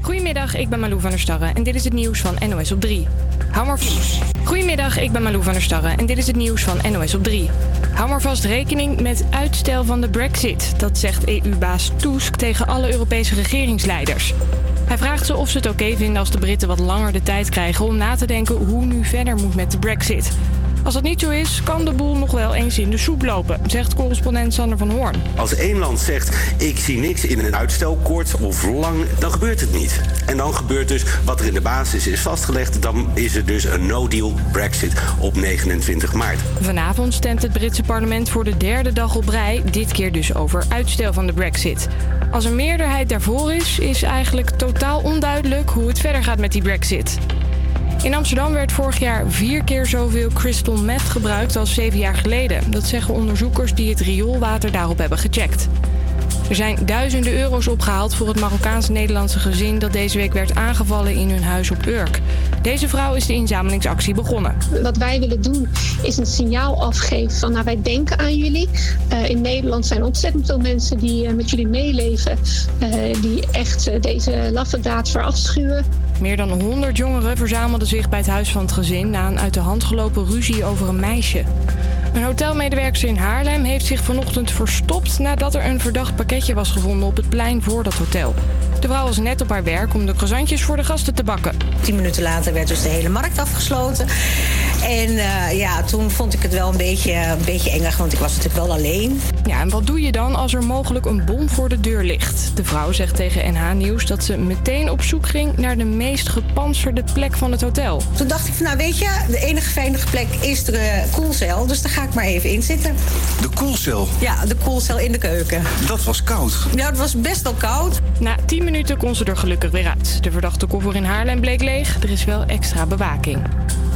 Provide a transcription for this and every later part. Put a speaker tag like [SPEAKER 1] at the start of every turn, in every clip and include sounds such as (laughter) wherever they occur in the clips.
[SPEAKER 1] Goedemiddag, ik ben Malou van der Starre en dit is het nieuws van NOS op 3. Hou maar Goedemiddag, ik ben Malou van der Starre en dit is het nieuws van NOS op 3. Hou maar vast rekening met uitstel van de brexit. Dat zegt EU-baas Tusk tegen alle Europese regeringsleiders. Hij vraagt ze of ze het oké vinden als de Britten wat langer de tijd krijgen om na te denken hoe nu verder moet met de brexit. Als dat niet zo is, kan de boel nog wel eens in de soep lopen, zegt correspondent Sander van Hoorn.
[SPEAKER 2] Als één land zegt, ik zie niks in een uitstelkort of lang, dan gebeurt het niet. En dan gebeurt dus wat er in de basis is vastgelegd. Dan is er dus een no-deal Brexit op 29 maart.
[SPEAKER 1] Vanavond stemt het Britse parlement voor de derde dag op rij, dit keer dus over uitstel van de Brexit. Als een meerderheid daarvoor is, is eigenlijk totaal onduidelijk hoe het verder gaat met die Brexit. In Amsterdam werd vorig jaar vier keer zoveel crystal meth gebruikt als zeven jaar geleden. Dat zeggen onderzoekers die het rioolwater daarop hebben gecheckt. Er zijn duizenden euro's opgehaald voor het Marokkaans-Nederlandse gezin dat deze week werd aangevallen in hun huis op Urk. Deze vrouw is de inzamelingsactie begonnen.
[SPEAKER 3] Wat wij willen doen is een signaal afgeven van nou, wij denken aan jullie. Uh, in Nederland zijn ontzettend veel mensen die uh, met jullie meeleven, uh, die echt deze laffe daad verafschuwen.
[SPEAKER 1] Meer dan 100 jongeren verzamelden zich bij het huis van het gezin na een uit de hand gelopen ruzie over een meisje. Een hotelmedewerker in Haarlem heeft zich vanochtend verstopt nadat er een verdacht pakketje was gevonden op het plein voor dat hotel. De vrouw was net op haar werk om de croissantjes voor de gasten te bakken.
[SPEAKER 4] Tien minuten later werd dus de hele markt afgesloten. En uh, ja, toen vond ik het wel een beetje, een beetje engig, want ik was natuurlijk wel alleen.
[SPEAKER 1] Ja, en wat doe je dan als er mogelijk een bom voor de deur ligt? De vrouw zegt tegen NH Nieuws dat ze meteen op zoek ging naar de meest gepantserde plek van het hotel.
[SPEAKER 4] Toen dacht ik van, nou weet je, de enige veilige plek is de koelcel. Dus daar ga ik maar even in zitten.
[SPEAKER 5] De koelcel?
[SPEAKER 4] Ja, de koelcel in de keuken.
[SPEAKER 5] Dat was koud?
[SPEAKER 4] Ja, het was best wel koud.
[SPEAKER 1] Na 10 minuten kon ze er gelukkig weer uit. De verdachte koffer in Haarlem bleek leeg. Er is wel extra bewaking.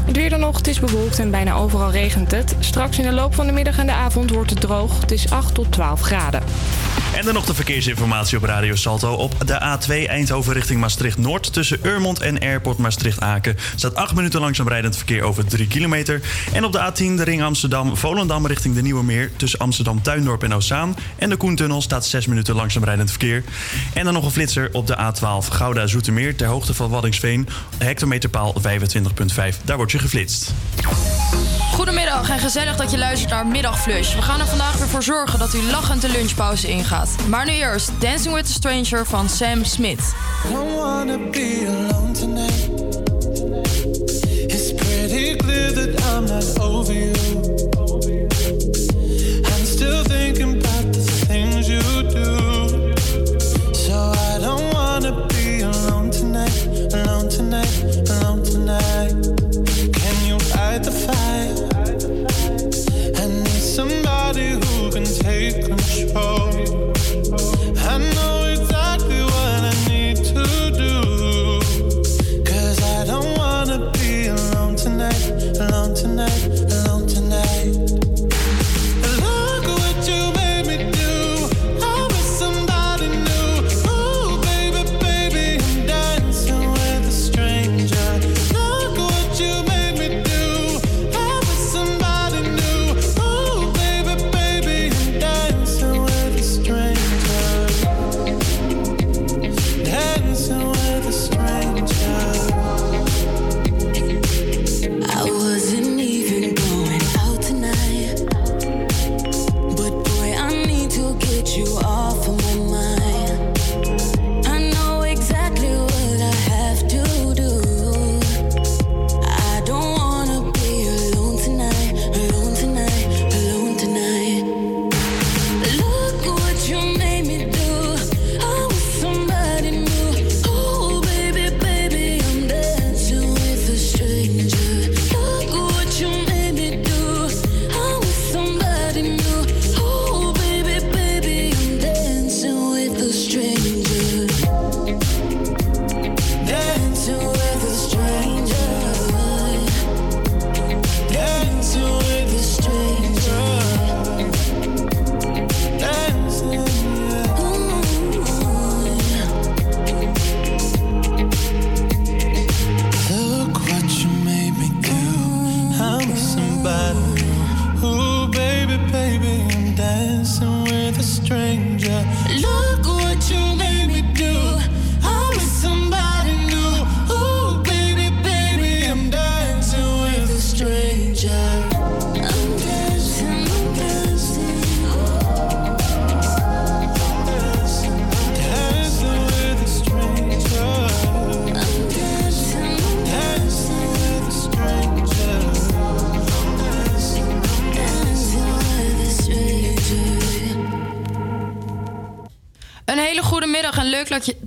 [SPEAKER 1] Het weer dan nog, het is bewolkt en bijna overal regent het. Straks in de loop van de middag en de avond wordt het droog. Het is 8 tot 12 graden.
[SPEAKER 6] En dan nog de verkeersinformatie op Radio Salto. Op de A2 Eindhoven richting Maastricht-Noord... tussen Urmond en Airport Maastricht-Aken... staat 8 minuten langzaam rijdend verkeer over 3 kilometer. En op de A10 de ring Amsterdam-Volendam richting de Nieuwe Meer... tussen Amsterdam-Tuindorp en Ozaan. En de Koentunnel staat 6 minuten langzaam rijdend verkeer. En dan nog een flitser op de A12 Gouda-Zoetermeer... ter hoogte van Waddingsveen, hectometerpaal 25,5. Daar wordt je geflitst.
[SPEAKER 7] Goedemiddag en gezellig dat je luistert naar Middagflush. We gaan er vandaag weer voor zorgen dat u lachend de lunchpauze ingaat. Maar nu eerst Dancing with a Stranger van Sam Smith.
[SPEAKER 8] It's pretty clear that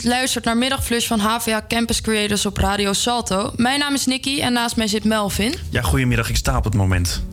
[SPEAKER 7] luistert naar Middagflush van HVA Campus Creators op Radio Salto. Mijn naam is Nicky en naast mij zit Melvin.
[SPEAKER 6] Ja, goedemiddag. Ik sta op het moment.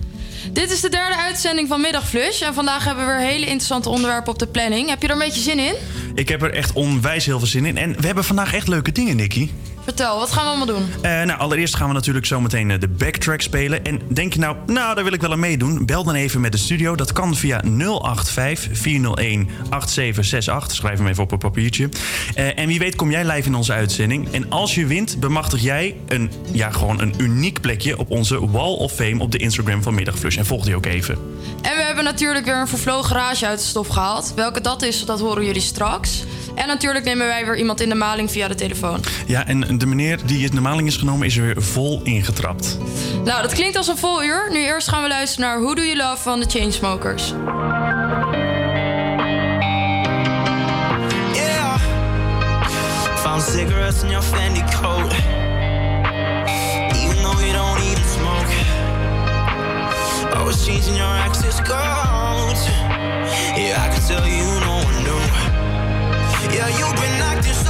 [SPEAKER 7] Dit is de derde uitzending van Middagflush en vandaag hebben we weer hele interessante onderwerpen op de planning. Heb je er een beetje zin in?
[SPEAKER 6] Ik heb er echt onwijs heel veel zin in. En we hebben vandaag echt leuke dingen, Nicky.
[SPEAKER 7] Vertel, wat gaan we allemaal doen?
[SPEAKER 6] Uh, nou, allereerst gaan we natuurlijk zometeen uh, de backtrack spelen. En denk je nou, nou, daar wil ik wel aan meedoen? Bel dan even met de studio. Dat kan via 085 401 8768. Schrijf hem even op een papiertje. Uh, en wie weet kom jij live in onze uitzending. En als je wint, bemachtig jij een, ja, gewoon een uniek plekje op onze Wall of Fame op de Instagram van Middagflush. En volg die ook even.
[SPEAKER 7] En we hebben natuurlijk weer een vervlogen garage uit de stof gehaald. Welke dat is, dat horen jullie straks. En natuurlijk nemen wij weer iemand in de maling via de telefoon.
[SPEAKER 6] Ja, en de meneer die in de maling is genomen is er weer vol ingetrapt.
[SPEAKER 7] Nou, dat klinkt als een vol uur. Nu eerst gaan we luisteren naar Who Do You Love van de Chainsmokers.
[SPEAKER 9] Yeah. Found cigarettes in your Fendi coat. Even though you don't even smoke. Always changing your access codes. Yeah, I can tell you no one knew. Yeah, you've been acting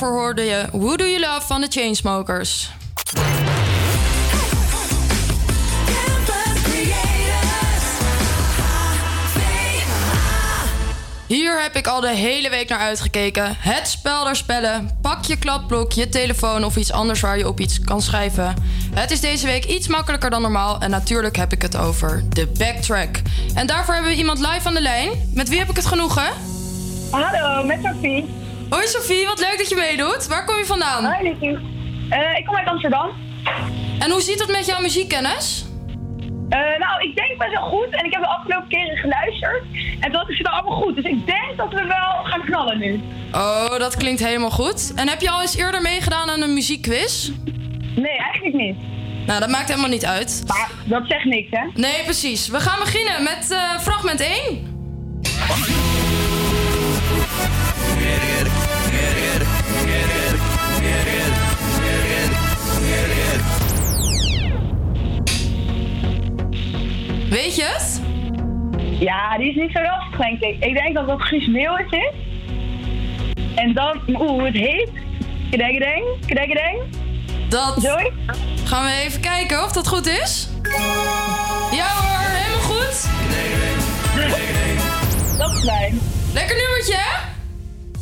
[SPEAKER 7] daarvoor hoorde je Who Do You Love van de Chainsmokers. Hier heb ik al de hele week naar uitgekeken. Het spel der spellen. Pak je kladblok, je telefoon of iets anders waar je op iets kan schrijven. Het is deze week iets makkelijker dan normaal. En natuurlijk heb ik het over de backtrack. En daarvoor hebben we iemand live aan de lijn. Met wie heb ik het genoegen?
[SPEAKER 10] Hallo, met Sophie.
[SPEAKER 7] Hoi Sophie, wat leuk dat je meedoet. Waar kom je vandaan?
[SPEAKER 10] Hoi Liefie. Eh, ik kom uit Amsterdam.
[SPEAKER 7] En hoe ziet het met jouw muziekkennis?
[SPEAKER 10] Eh, nou, ik denk best wel goed. En ik heb de afgelopen keren geluisterd. En dat is het allemaal goed. Dus ik denk dat we wel gaan knallen nu.
[SPEAKER 7] Oh, dat klinkt helemaal goed. En heb je al eens eerder meegedaan aan een muziekquiz?
[SPEAKER 10] Nee, eigenlijk niet.
[SPEAKER 7] Nou, dat maakt helemaal niet uit.
[SPEAKER 10] Maar dat zegt niks, hè?
[SPEAKER 7] Nee, precies. We gaan beginnen met eh, fragment 1. Weet je het?
[SPEAKER 10] Ja, die is niet zo lastig, denk ik. Ik denk dat dat Guus Meeuwis is. En dan, oeh, het heet... Kedengedeng, kedengedeng.
[SPEAKER 7] Dat
[SPEAKER 10] Zoiets?
[SPEAKER 7] gaan we even kijken of dat goed is. Ja hoor, helemaal goed.
[SPEAKER 10] Dat is fijn.
[SPEAKER 7] Lekker nummertje, hè?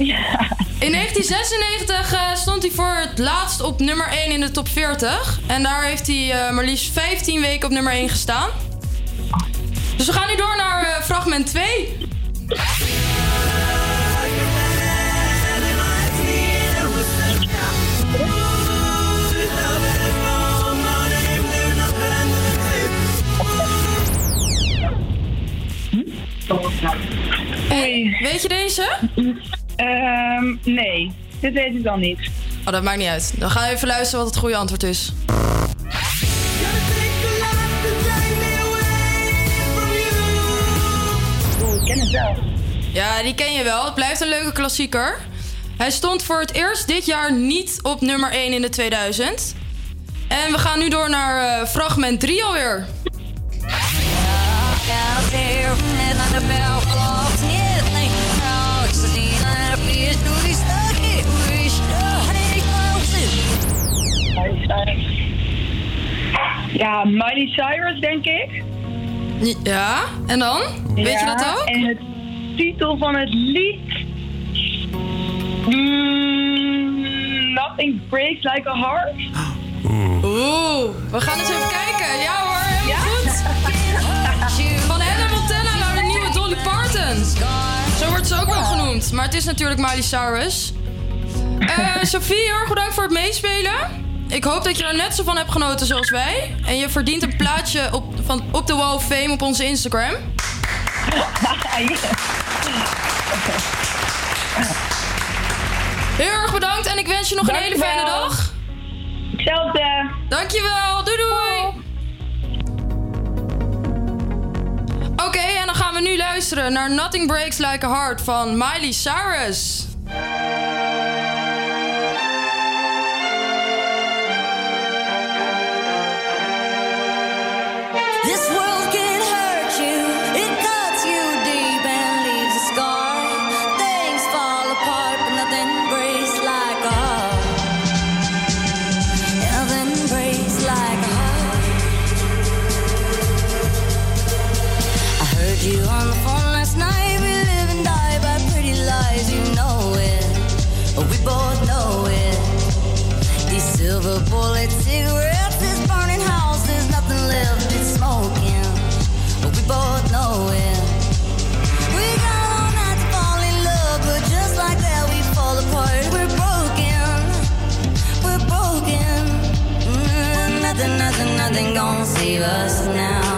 [SPEAKER 10] Ja.
[SPEAKER 7] In 1996 eh, stond hij voor het laatst op nummer 1 in de top 40. En daar heeft hij eh, maar liefst 15 weken op nummer 1 gestaan. Dus we gaan nu door naar eh, fragment 2.
[SPEAKER 10] Oei.
[SPEAKER 7] Weet je deze?
[SPEAKER 10] Ehm, nee, dit weet ik dan niet.
[SPEAKER 7] Oh, dat maakt niet uit. Dan gaan we even luisteren wat het goede antwoord is. Ja, die ken je wel. Het blijft een leuke klassieker. Hij stond voor het eerst dit jaar niet op nummer 1 in de 2000. En we gaan nu door naar eh, fragment 3 alweer.
[SPEAKER 10] Ja, Miley Cyrus, denk ik.
[SPEAKER 7] Ja, en dan? Weet je dat ook?
[SPEAKER 10] En het titel van het lied... Mm, nothing breaks like a heart.
[SPEAKER 7] Oeh, we gaan eens even kijken. Ja hoor, helemaal
[SPEAKER 10] Ja?
[SPEAKER 7] goed. Van Hannah Montana naar de nieuwe Dolly Parton. Zo wordt ze ook wel genoemd. Maar het is natuurlijk Miley Cyrus. Eh Sophie, heel erg bedankt voor het meespelen. Ik hoop dat je er net zo van hebt genoten zoals wij. En je verdient een plaatje op, van, op de Wall of Fame op onze Instagram. Heel erg bedankt en ik wens je nog een hele fijne dag.
[SPEAKER 10] Hetzelfde.
[SPEAKER 7] Dankjewel, doei doei! Oké, en dan gaan we nu luisteren naar Nothing Breaks Like a Heart van Miley Cyrus.
[SPEAKER 11] Silver bullet cigarettes, this burning house, there's nothing left, it's smoking. We both know it. We got all night to fall in love, but just like that, we fall apart. We're broken, we're broken. Mm, nothing, nothing, nothing gonna save us now.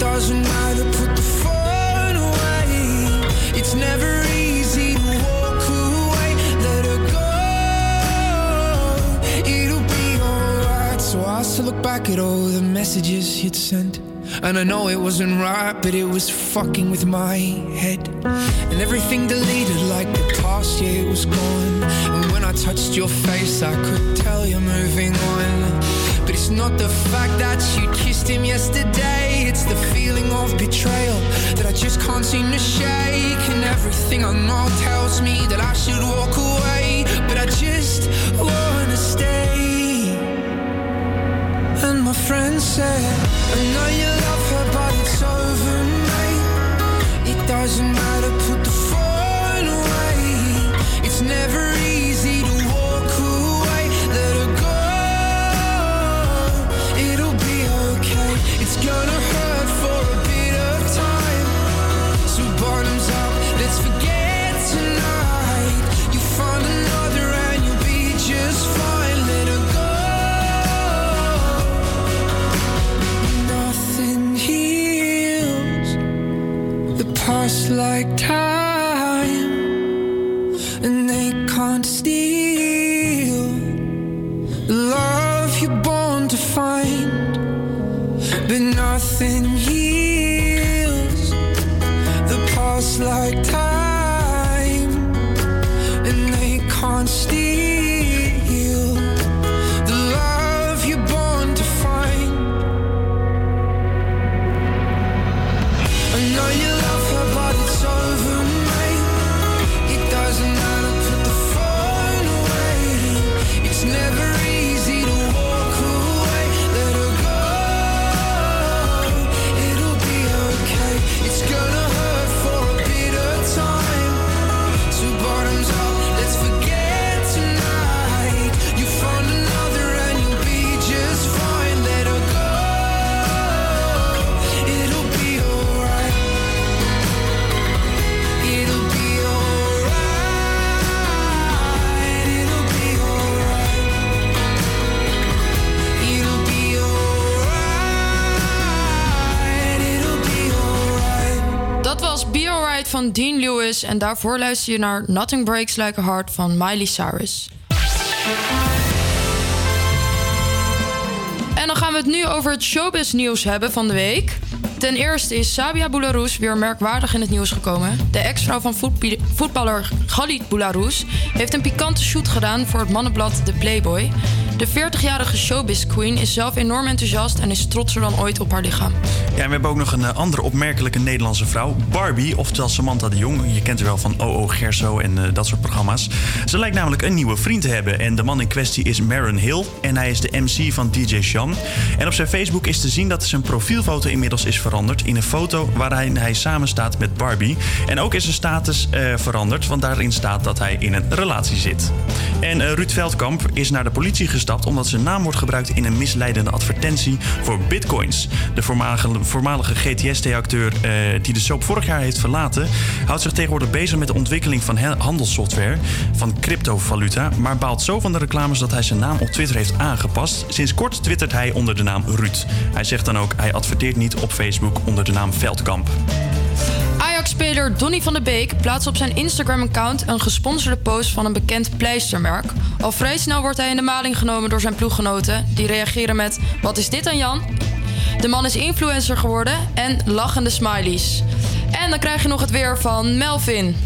[SPEAKER 12] doesn't matter, put the phone away. It's never easy to walk away. Let her go. It'll be alright. So I still look back at all the messages you'd sent. And I know it wasn't right, but it was fucking with my head. And everything deleted like the past year was gone. And when I touched your face, I could tell you're moving on. It's not the fact that you kissed him yesterday, it's the feeling of betrayal that I just can't seem to shake. And everything I know tells me that I should walk away, but I just wanna stay. And my friend said, I know you love her, but it's over, mate. It doesn't matter, put the like time, and they can't steal the love you're born to find. But nothing heals the past like time,
[SPEAKER 11] van Dean Lewis. En daarvoor luister je naar Nothing Breaks Like a Heart van Miley Cyrus. En dan gaan we het nu over het showbiz nieuws hebben van de week. Ten eerste is Sabia Boularus weer merkwaardig in het nieuws gekomen. De ex-vrouw van voetballer Khalid Boularus heeft een pikante shoot gedaan voor het mannenblad The Playboy. De 40-jarige showbiz queen is zelf enorm enthousiast en is trotser dan ooit op haar lichaam.
[SPEAKER 6] Ja, en we hebben ook nog een eh, andere opmerkelijke Nederlandse vrouw. Barbie, oftewel Samantha de Jong. Je kent haar wel van OO Gerso en eh, dat soort programma's. Ze lijkt namelijk een nieuwe vriend te hebben. En de man in kwestie is Maron Hill. En hij is de MC van DJ Shan. En op zijn Facebook is te zien dat zijn profielfoto inmiddels is veranderd. In een foto waarin hij samen staat met Barbie. En ook is zijn status eh, veranderd. Want daarin staat dat hij in een relatie zit. En Ruud Veldkamp is naar de politie gestapt omdat zijn naam wordt gebruikt in een misleidende advertentie voor bitcoins. De voormalige, voormalige GTS-acteur eh, die de soap vorig jaar heeft verlaten, houdt zich tegenwoordig bezig met de ontwikkeling van handelssoftware van cryptovaluta, maar baalt zo van de reclames dat hij zijn naam op Twitter heeft aangepast. Sinds kort twittert hij onder de naam Ruud. Hij zegt dan ook, hij adverteert niet op Facebook onder de naam Veldkamp.
[SPEAKER 11] Ajax-speler Donny van de Beek plaatst op zijn Instagram-account een gesponsorde post van een bekend pleistermerk. Al vrij snel wordt hij in de maling genomen door zijn ploeggenoten. Die reageren met: Wat is dit dan, Jan? De man is influencer geworden en lachende smileys. En dan krijg je nog het weer van Melvin.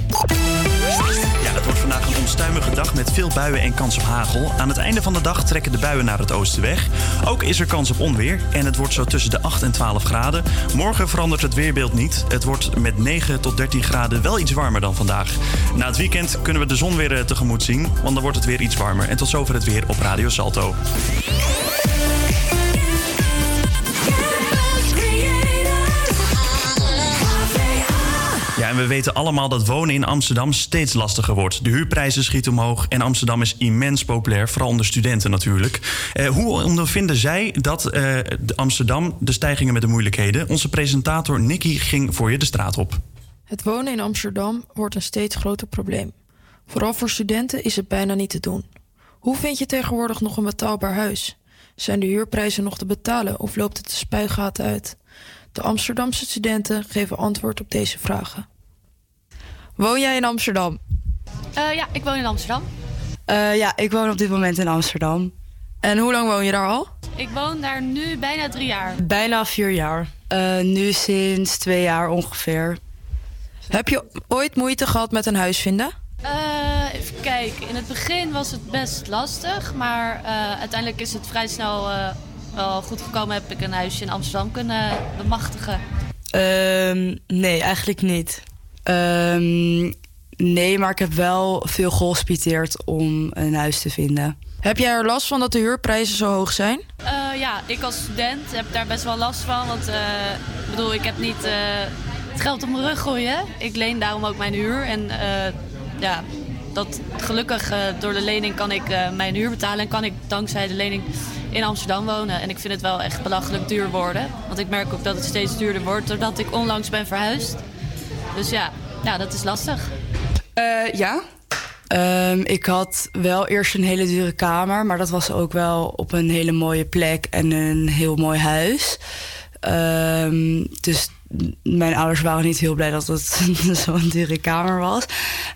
[SPEAKER 6] Onstuimige dag met veel buien en kans op hagel. Aan het einde van de dag trekken de buien naar het oosten weg. Ook is er kans op onweer en het wordt zo tussen de 8 en 12 graden. Morgen verandert het weerbeeld niet. Het wordt met 9 tot 13 graden wel iets warmer dan vandaag. Na het weekend kunnen we de zon weer eh, tegemoet zien, want dan wordt het weer iets warmer. En tot zover het weer op Radio Salto. En we weten allemaal dat wonen in Amsterdam steeds lastiger wordt. De huurprijzen schieten omhoog en Amsterdam is immens populair, vooral onder studenten natuurlijk. Eh, hoe ondervinden zij dat eh, Amsterdam de stijgingen met de moeilijkheden? Onze presentator Nicky ging voor je de straat op.
[SPEAKER 7] Het wonen in Amsterdam wordt een steeds groter probleem. Vooral voor studenten is het bijna niet te doen. Hoe vind je tegenwoordig nog een betaalbaar huis? Zijn de huurprijzen nog te betalen of loopt het de spuigaten uit? De Amsterdamse studenten geven antwoord op deze vragen. Woon jij in Amsterdam?
[SPEAKER 13] Eh, ja, ik woon in Amsterdam.
[SPEAKER 14] Eh, ja, ik woon op dit moment in Amsterdam.
[SPEAKER 7] En hoe lang woon je daar al?
[SPEAKER 13] Ik woon daar nu bijna drie jaar.
[SPEAKER 14] Bijna vier jaar. Eh, nu sinds twee jaar ongeveer.
[SPEAKER 7] Heb je ooit moeite gehad met een huis vinden?
[SPEAKER 13] Even kijken. In het begin was het best lastig, maar uiteindelijk is het vrij snel wel goed gekomen. Heb ik een huisje in Amsterdam kunnen bemachtigen.
[SPEAKER 14] Ehm, nee, eigenlijk niet. Ehm, nee, maar ik heb wel veel gehospiteerd om een huis te vinden.
[SPEAKER 7] Heb jij er last van dat de huurprijzen zo hoog zijn?
[SPEAKER 13] Eh, ja, ik als student heb daar best wel last van. Want eh, ik bedoel, ik heb niet eh, het geld op mijn rug gooien. Ik leen daarom ook mijn huur. En eh, ja, dat, gelukkig eh, door de lening kan ik eh, mijn huur betalen. En kan ik dankzij de lening in Amsterdam wonen. En ik vind het wel echt belachelijk duur worden. Want ik merk ook dat het steeds duurder wordt doordat ik onlangs ben verhuisd. Dus ja, ja dat is lastig.
[SPEAKER 14] Eh, ja. Ehm, ik had wel eerst een hele dure kamer, maar dat was ook wel op een hele mooie plek en een heel mooi huis. Ehm, dus mijn ouders waren niet heel blij (laughs) dat het zo'n dure kamer was.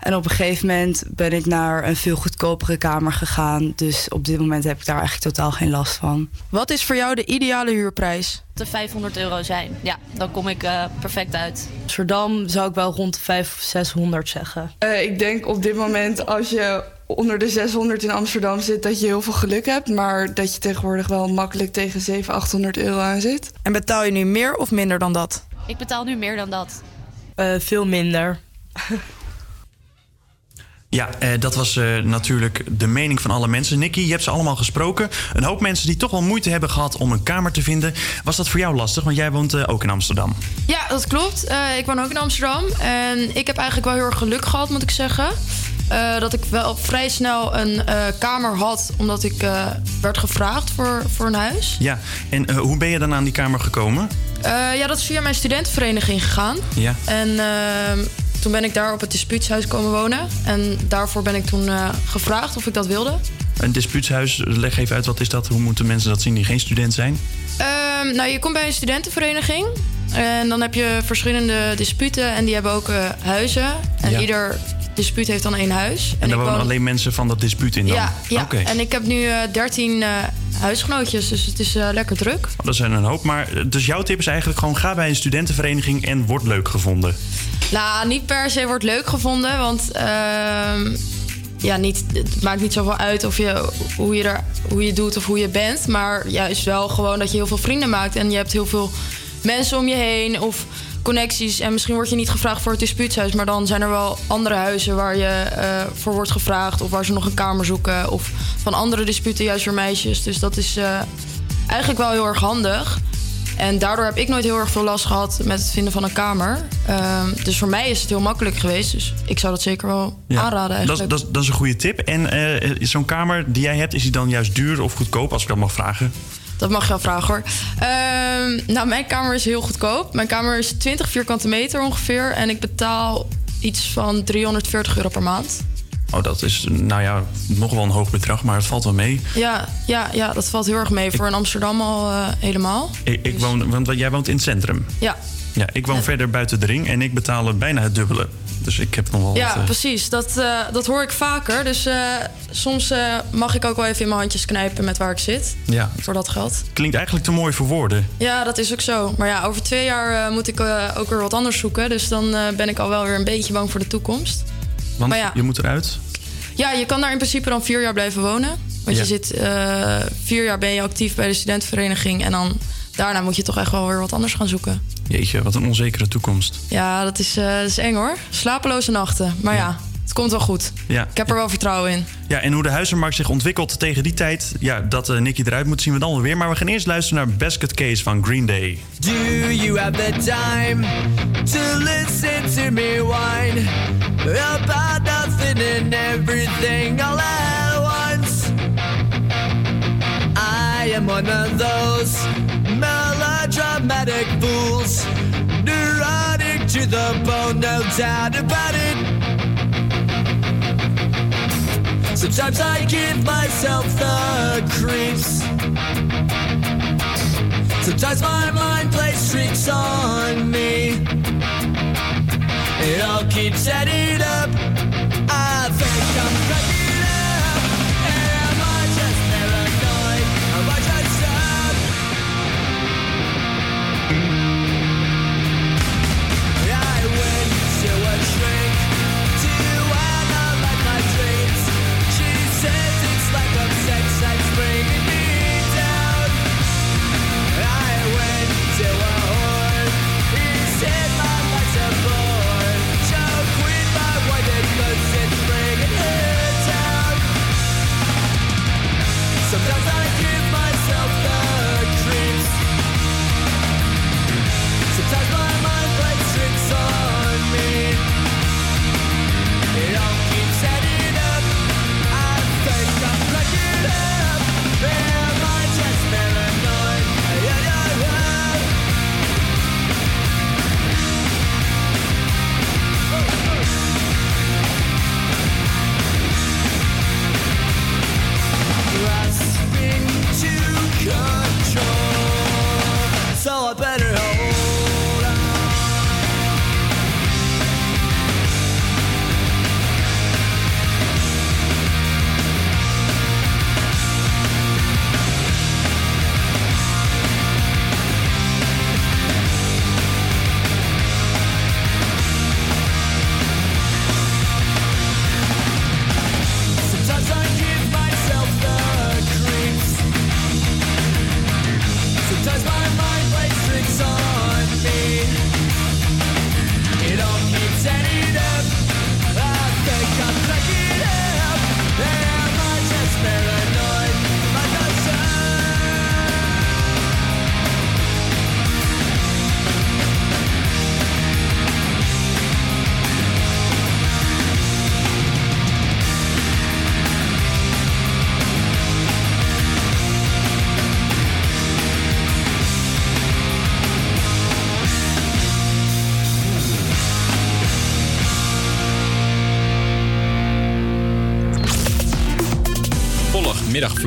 [SPEAKER 14] En op een gegeven moment ben ik naar een veel goedkopere kamer gegaan. Dus op dit moment heb ik daar eigenlijk totaal geen last van.
[SPEAKER 7] Wat is voor jou de ideale huurprijs?
[SPEAKER 13] De 500 euro zijn. Ja, dan kom ik eh, perfect uit.
[SPEAKER 14] Amsterdam zou ik wel rond de 500 of 600 zeggen.
[SPEAKER 15] Eh, ik denk op dit moment als je onder de 600 in Amsterdam zit, dat je heel veel geluk hebt. Maar dat je tegenwoordig wel makkelijk tegen 700, 800 euro aan zit.
[SPEAKER 7] En betaal je nu meer of minder dan dat?
[SPEAKER 13] Ik betaal nu meer dan dat.
[SPEAKER 14] Eh, veel minder.
[SPEAKER 6] Ja, eh, dat was eh, natuurlijk de mening van alle mensen. Nicky, je hebt ze allemaal gesproken. Een hoop mensen die toch wel moeite hebben gehad om een kamer te vinden. Was dat voor jou lastig? Want jij woont eh, ook in Amsterdam.
[SPEAKER 7] Ja, dat klopt. Eh, ik woon ook in Amsterdam. En ik heb eigenlijk wel heel erg geluk gehad, moet ik zeggen. Eh, dat ik wel vrij snel een eh, kamer had, omdat ik eh, werd gevraagd voor, voor een huis.
[SPEAKER 6] Ja, en hoe ben je dan aan die kamer gekomen?
[SPEAKER 7] Ja, dat is via mijn studentenvereniging gegaan.
[SPEAKER 6] Ja.
[SPEAKER 7] En ehm, toen ben ik daar op het dispuutshuis komen wonen. En daarvoor ben ik toen gevraagd of ik dat wilde.
[SPEAKER 6] Een dispuutshuis, leg even uit wat is dat? Hoe moeten mensen dat zien die geen student zijn?
[SPEAKER 7] Ehm, nou, je komt bij een studentenvereniging. En dan heb je verschillende disputen. En die hebben ook huizen. En
[SPEAKER 6] Ja.
[SPEAKER 7] ieder dispuut heeft dan één huis.
[SPEAKER 6] En, daar
[SPEAKER 7] ik
[SPEAKER 6] wonen
[SPEAKER 7] woon-
[SPEAKER 6] alleen mensen van dat dispuut in dan?
[SPEAKER 7] Ja, ja. En ik heb nu eh 13 eh, huisgenootjes. Dus het is eh, lekker druk.
[SPEAKER 6] Oh, Dat zijn een hoop. Maar dus jouw tip is eigenlijk gewoon ga bij een studentenvereniging en word leuk gevonden.
[SPEAKER 7] Nou, niet per se wordt leuk gevonden. Want ehm, ja, niet, het maakt niet zoveel uit of je, hoe, je er, hoe je doet of hoe je bent. Maar juist wel gewoon dat je heel veel vrienden maakt. En je hebt heel veel mensen om je heen of connecties. En misschien word je niet gevraagd voor het dispuutshuis. Maar dan zijn er wel andere huizen waar je eh, voor wordt gevraagd. Of waar ze nog een kamer zoeken. Of van andere disputen juist voor meisjes. Dus dat is eh, eigenlijk wel heel erg handig. En daardoor heb ik nooit heel erg veel last gehad met het vinden van een kamer. Ehm, dus voor mij is het heel makkelijk geweest. Dus ik zou dat zeker wel aanraden
[SPEAKER 6] dat, is-
[SPEAKER 7] eigenlijk.
[SPEAKER 6] dat, dat is een goede tip. En eh, zo'n kamer die jij hebt, is die dan juist duur of goedkoop, als ik dat mag vragen?
[SPEAKER 7] Dat mag je wel vragen hoor. Ehm, nou, mijn kamer is heel goedkoop. Mijn kamer is 20 vierkante meter ongeveer. En ik betaal iets van 340 euro per maand.
[SPEAKER 6] Oh, dat is nou ja, nog wel een hoog bedrag, maar het valt wel mee.
[SPEAKER 7] Ja, ja, ja dat valt heel erg mee. Voor in Amsterdam al eh, helemaal.
[SPEAKER 6] Ik, ik woon, want jij woont in het centrum.
[SPEAKER 7] Ja,
[SPEAKER 6] Ja, ik woon verder buiten de ring en ik betaal bijna het dubbele. Dus ik heb nog wel.
[SPEAKER 7] Ja,
[SPEAKER 6] eh,
[SPEAKER 7] precies. Dat, eh, dat hoor ik vaker. Dus eh, soms mag ik ook wel even in mijn handjes knijpen met waar ik zit.
[SPEAKER 6] Ja.
[SPEAKER 7] Voor dat geld.
[SPEAKER 6] Klinkt eigenlijk te mooi voor woorden.
[SPEAKER 7] Ja, dat is ook zo. Maar ja, over twee jaar moet ik ook weer wat anders zoeken. Dus dan ben ik al wel weer een beetje bang voor de toekomst.
[SPEAKER 6] Want je moet eruit?
[SPEAKER 7] Ja, je kan daar in principe dan vier jaar blijven wonen. Want je zit vier jaar ben je actief bij de studentenvereniging en dan daarna moet je toch echt wel weer wat anders gaan zoeken.
[SPEAKER 6] Jeetje, wat een onzekere toekomst.
[SPEAKER 7] Ja, dat is, eh, is eng hoor. Slapeloze nachten. Maar ja, het komt wel goed.
[SPEAKER 6] Ja.
[SPEAKER 7] Ik heb er wel vertrouwen in.
[SPEAKER 6] Ja, en hoe de huizenmarkt zich ontwikkelt tegen die tijd, ja, dat eh, Nicky eruit moet zien we dan weer. Maar we gaan eerst luisteren naar Basket Case van Green Day.
[SPEAKER 16] Do you have the time to listen to me whine about nothing and everything all at I am one of those melodramatic fools, neurotic to the bone, no doubt about it. Sometimes I give myself the creeps. Sometimes my mind plays tricks on me. It all keeps adding up.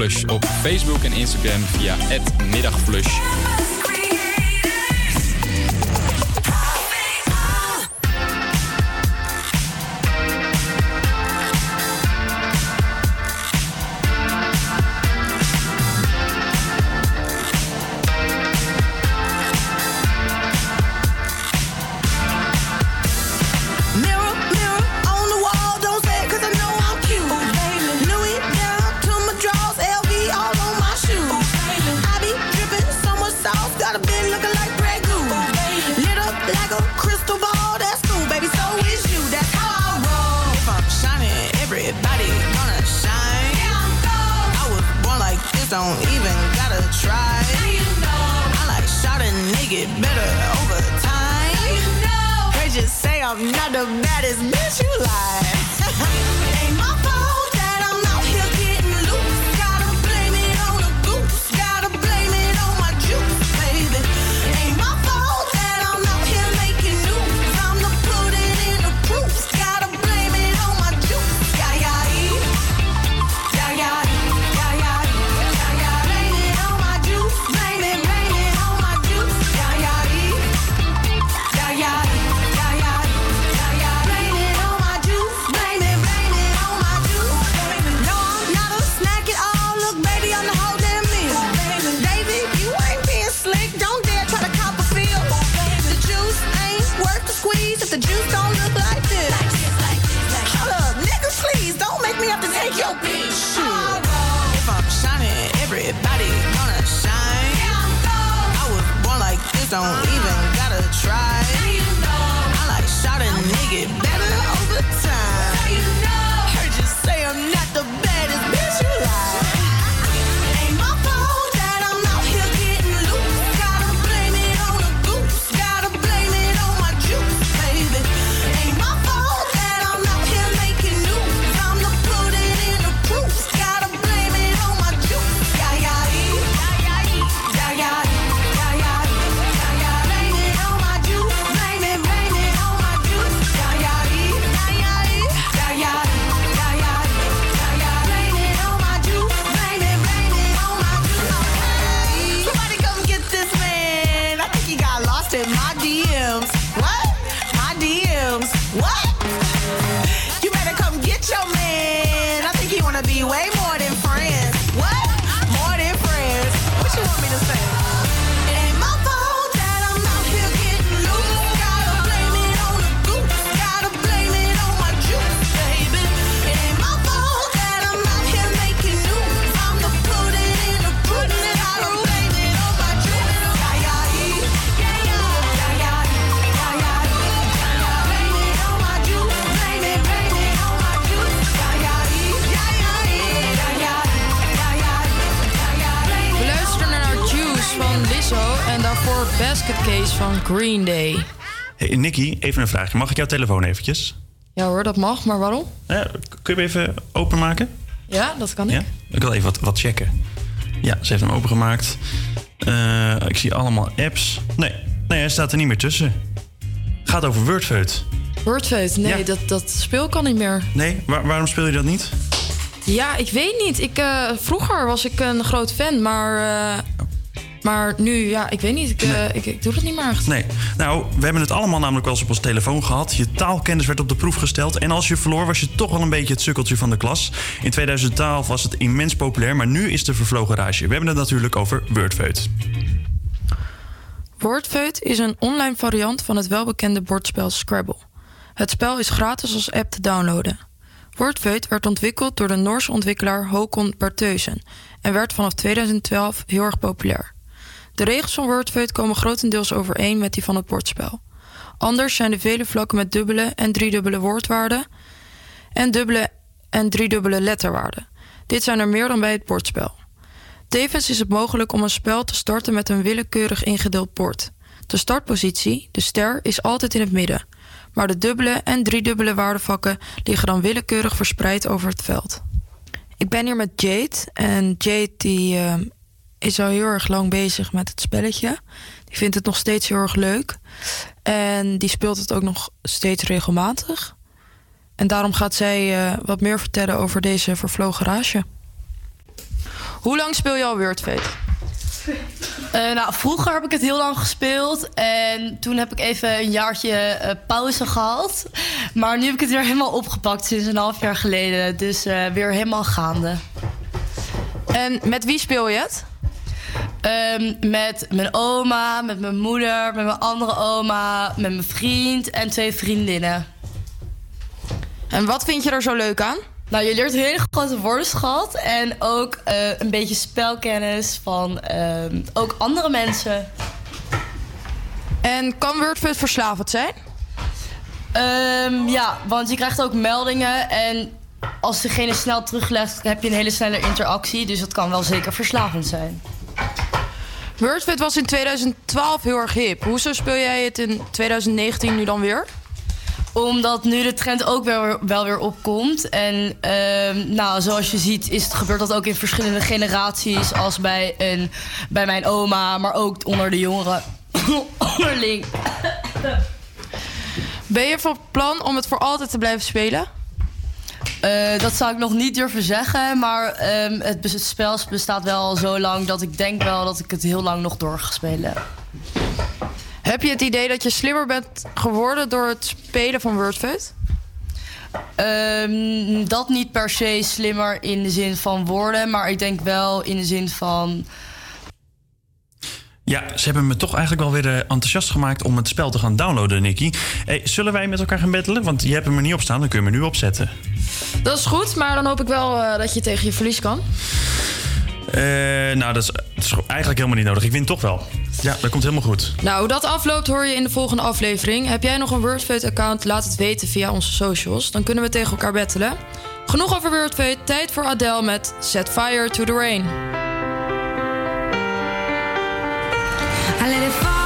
[SPEAKER 17] Op Facebook en Instagram via @middagflush.
[SPEAKER 7] Basket Case van Green Day.
[SPEAKER 6] Hey, Nicky, even een vraagje. Mag ik jouw telefoon eventjes?
[SPEAKER 7] Ja hoor, dat mag, maar waarom?
[SPEAKER 6] Ja, kun je hem even openmaken?
[SPEAKER 7] Ja, dat kan ik.
[SPEAKER 6] Ja? Ik wil even wat, wat checken. Ja, ze heeft hem opengemaakt. Eh, ik zie allemaal apps. Nee, nee, hij staat er niet meer tussen. Gaat over Wordfeud.
[SPEAKER 7] Wordfeud, nee, dat, dat speel kan niet meer.
[SPEAKER 6] Nee, waar- waarom speel je dat niet?
[SPEAKER 7] Ja, ik weet niet. Ik, eh, vroeger was ik een groot fan, maar, eh, maar nu, ja, ik weet niet. Ik, eh, ik, ik doe het niet meer echt.
[SPEAKER 6] Nee. Nou, we hebben het allemaal namelijk wel eens op ons telefoon gehad. Je taalkennis werd op de proef gesteld. En als je verloor, was je toch wel een beetje het sukkeltje van de klas. In 2012 was het immens populair, maar nu is de vervlogen rage. We hebben het natuurlijk over Wordfeud.
[SPEAKER 7] Wordfeud is een online variant van het welbekende bordspel Scrabble. Het spel is gratis als app te downloaden. Wordfeud werd ontwikkeld door de Noorse ontwikkelaar Håkon Bertheusen en werd vanaf 2012 heel erg populair. De regels van Wordfeud komen grotendeels overeen met die van het bordspel. Anders zijn de vele vlakken met dubbele en driedubbele woordwaarden en dubbele en driedubbele letterwaarden. Dit zijn er meer dan bij het bordspel. Tevens is het mogelijk om een spel te starten met een willekeurig ingedeeld bord. De startpositie, de ster, is altijd in het midden. Maar de dubbele en driedubbele waardevakken liggen dan willekeurig verspreid over het veld. Ik ben hier met Jade. En Jade die, eh, is al heel erg lang bezig met het spelletje. Die vindt het nog steeds heel erg leuk. En die speelt het ook nog steeds regelmatig. En daarom gaat zij eh, wat meer vertellen over deze vervlogen rage. Hoe lang speel je al Wordfeud?
[SPEAKER 18] Eh, nou, vroeger heb ik het heel lang gespeeld. En toen heb ik even een jaartje eh, pauze gehad. Maar nu heb ik het weer helemaal opgepakt sinds een half jaar geleden. Dus weer helemaal gaande.
[SPEAKER 7] En met wie speel je het?
[SPEAKER 18] Ehm, met mijn oma, met mijn moeder, met mijn andere oma, met mijn vriend en twee vriendinnen.
[SPEAKER 7] En wat vind je er zo leuk aan?
[SPEAKER 18] Nou, je leert een hele grote woordenschat en ook eh, een beetje spelkennis van ehm, ook andere mensen.
[SPEAKER 7] En kan Wordfeud verslavend zijn?
[SPEAKER 18] Ehm, ja, want je krijgt ook meldingen en als degene snel teruglegt, heb je een hele snelle interactie. Dus dat kan wel zeker verslavend zijn.
[SPEAKER 7] Wordfeud was in 2012 heel erg hip. Hoezo speel jij het in 2019 nu dan weer?
[SPEAKER 18] Omdat nu de trend ook wel, wel weer opkomt. En ehm, nou, zoals je ziet is het, gebeurt dat ook in verschillende generaties. Als bij, een, bij mijn oma, maar ook onder de jongeren (coughs) onderling.
[SPEAKER 7] Ben je van plan om het voor altijd te blijven spelen?
[SPEAKER 18] Eh, dat zou ik nog niet durven zeggen. Maar ehm, het, spel bestaat wel al zo lang dat ik denk wel dat ik het heel lang nog door ga spelen.
[SPEAKER 7] Heb je het idee dat je slimmer bent geworden door het spelen van Wordfeud?
[SPEAKER 18] Ehm, dat niet per se slimmer in de zin van woorden, maar ik denk wel in de zin van.
[SPEAKER 6] Ja, ze hebben me toch eigenlijk wel weer eh, enthousiast gemaakt om het spel te gaan downloaden, Nicky. Hey, zullen wij met elkaar gaan battelen? Want je hebt hem er niet op staan, dan kun je hem nu opzetten.
[SPEAKER 7] Dat is goed, maar dan hoop ik wel eh, dat je tegen je verlies kan.
[SPEAKER 6] Eh, nou, dat is, dat is eigenlijk helemaal niet nodig. Ik win toch wel. Ja, dat komt helemaal goed.
[SPEAKER 7] Nou, hoe dat afloopt hoor je in de volgende aflevering. Heb jij nog een Wordfeud-account? Laat het weten via onze socials. Dan kunnen we tegen elkaar battelen. Genoeg over Wordfeud. Tijd voor Adele met Set Fire to the Rain.
[SPEAKER 18] I let it fall,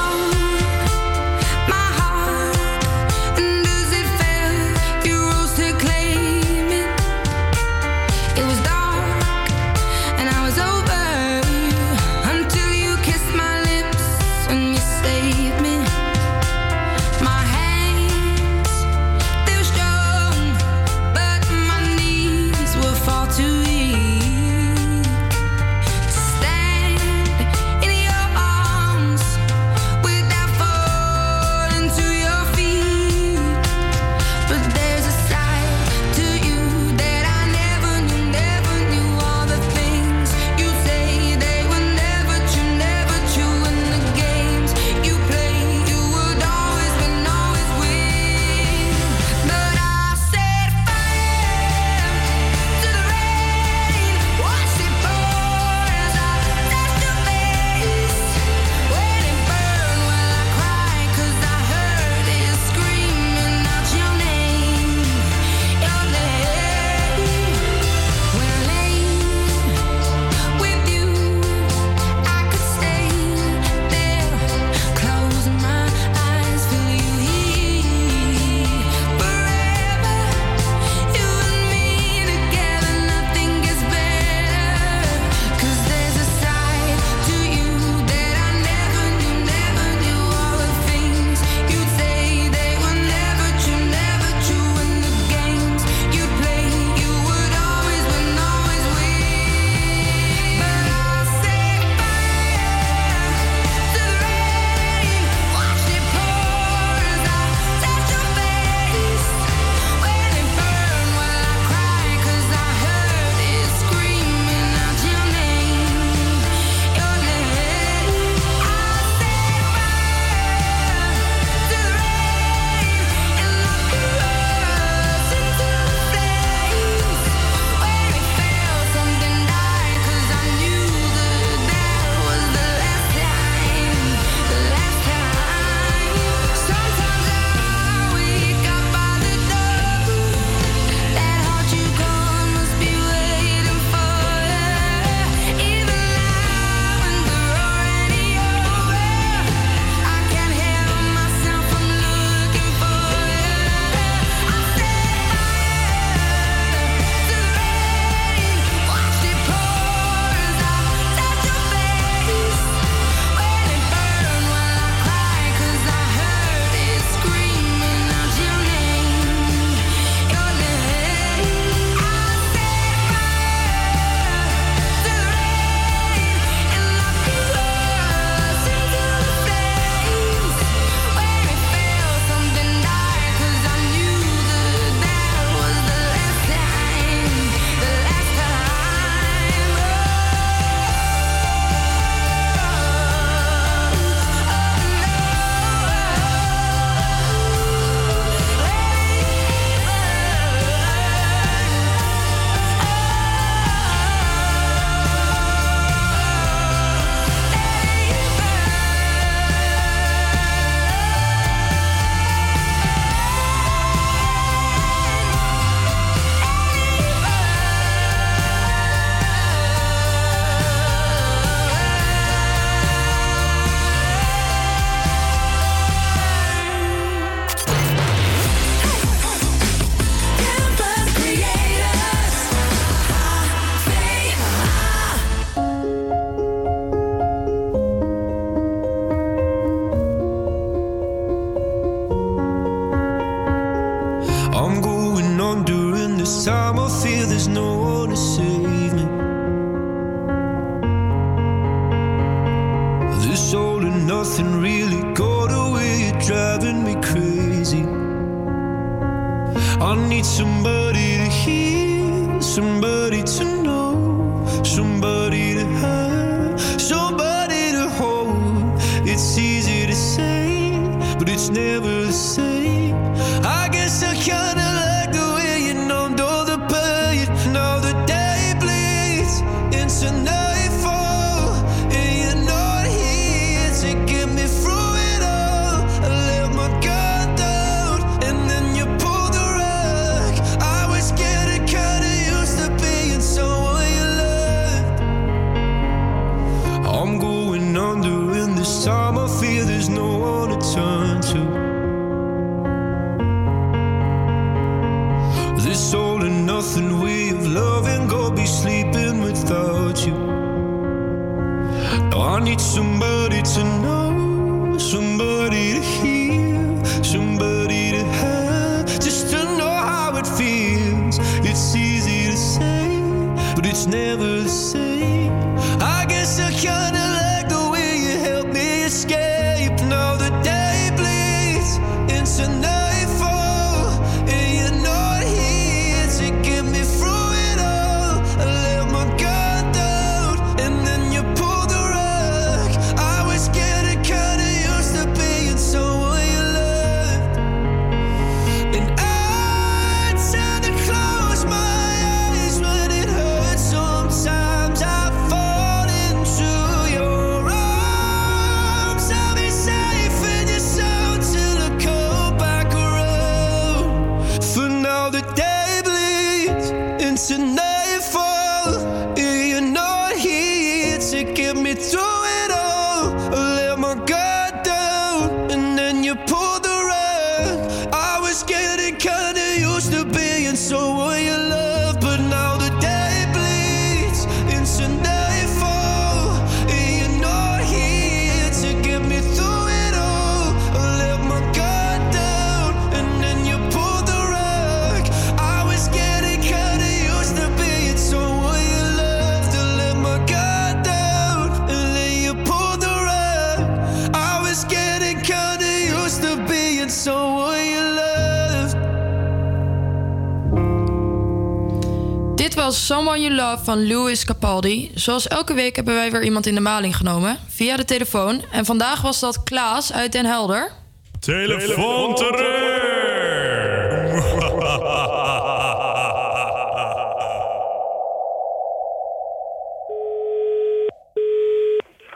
[SPEAKER 18] was
[SPEAKER 19] Someone You Love
[SPEAKER 11] van Louis Capaldi. Zoals elke week hebben wij weer iemand in de maling genomen via de telefoon. En vandaag was dat Klaas uit Den Helder.
[SPEAKER 6] Telefoon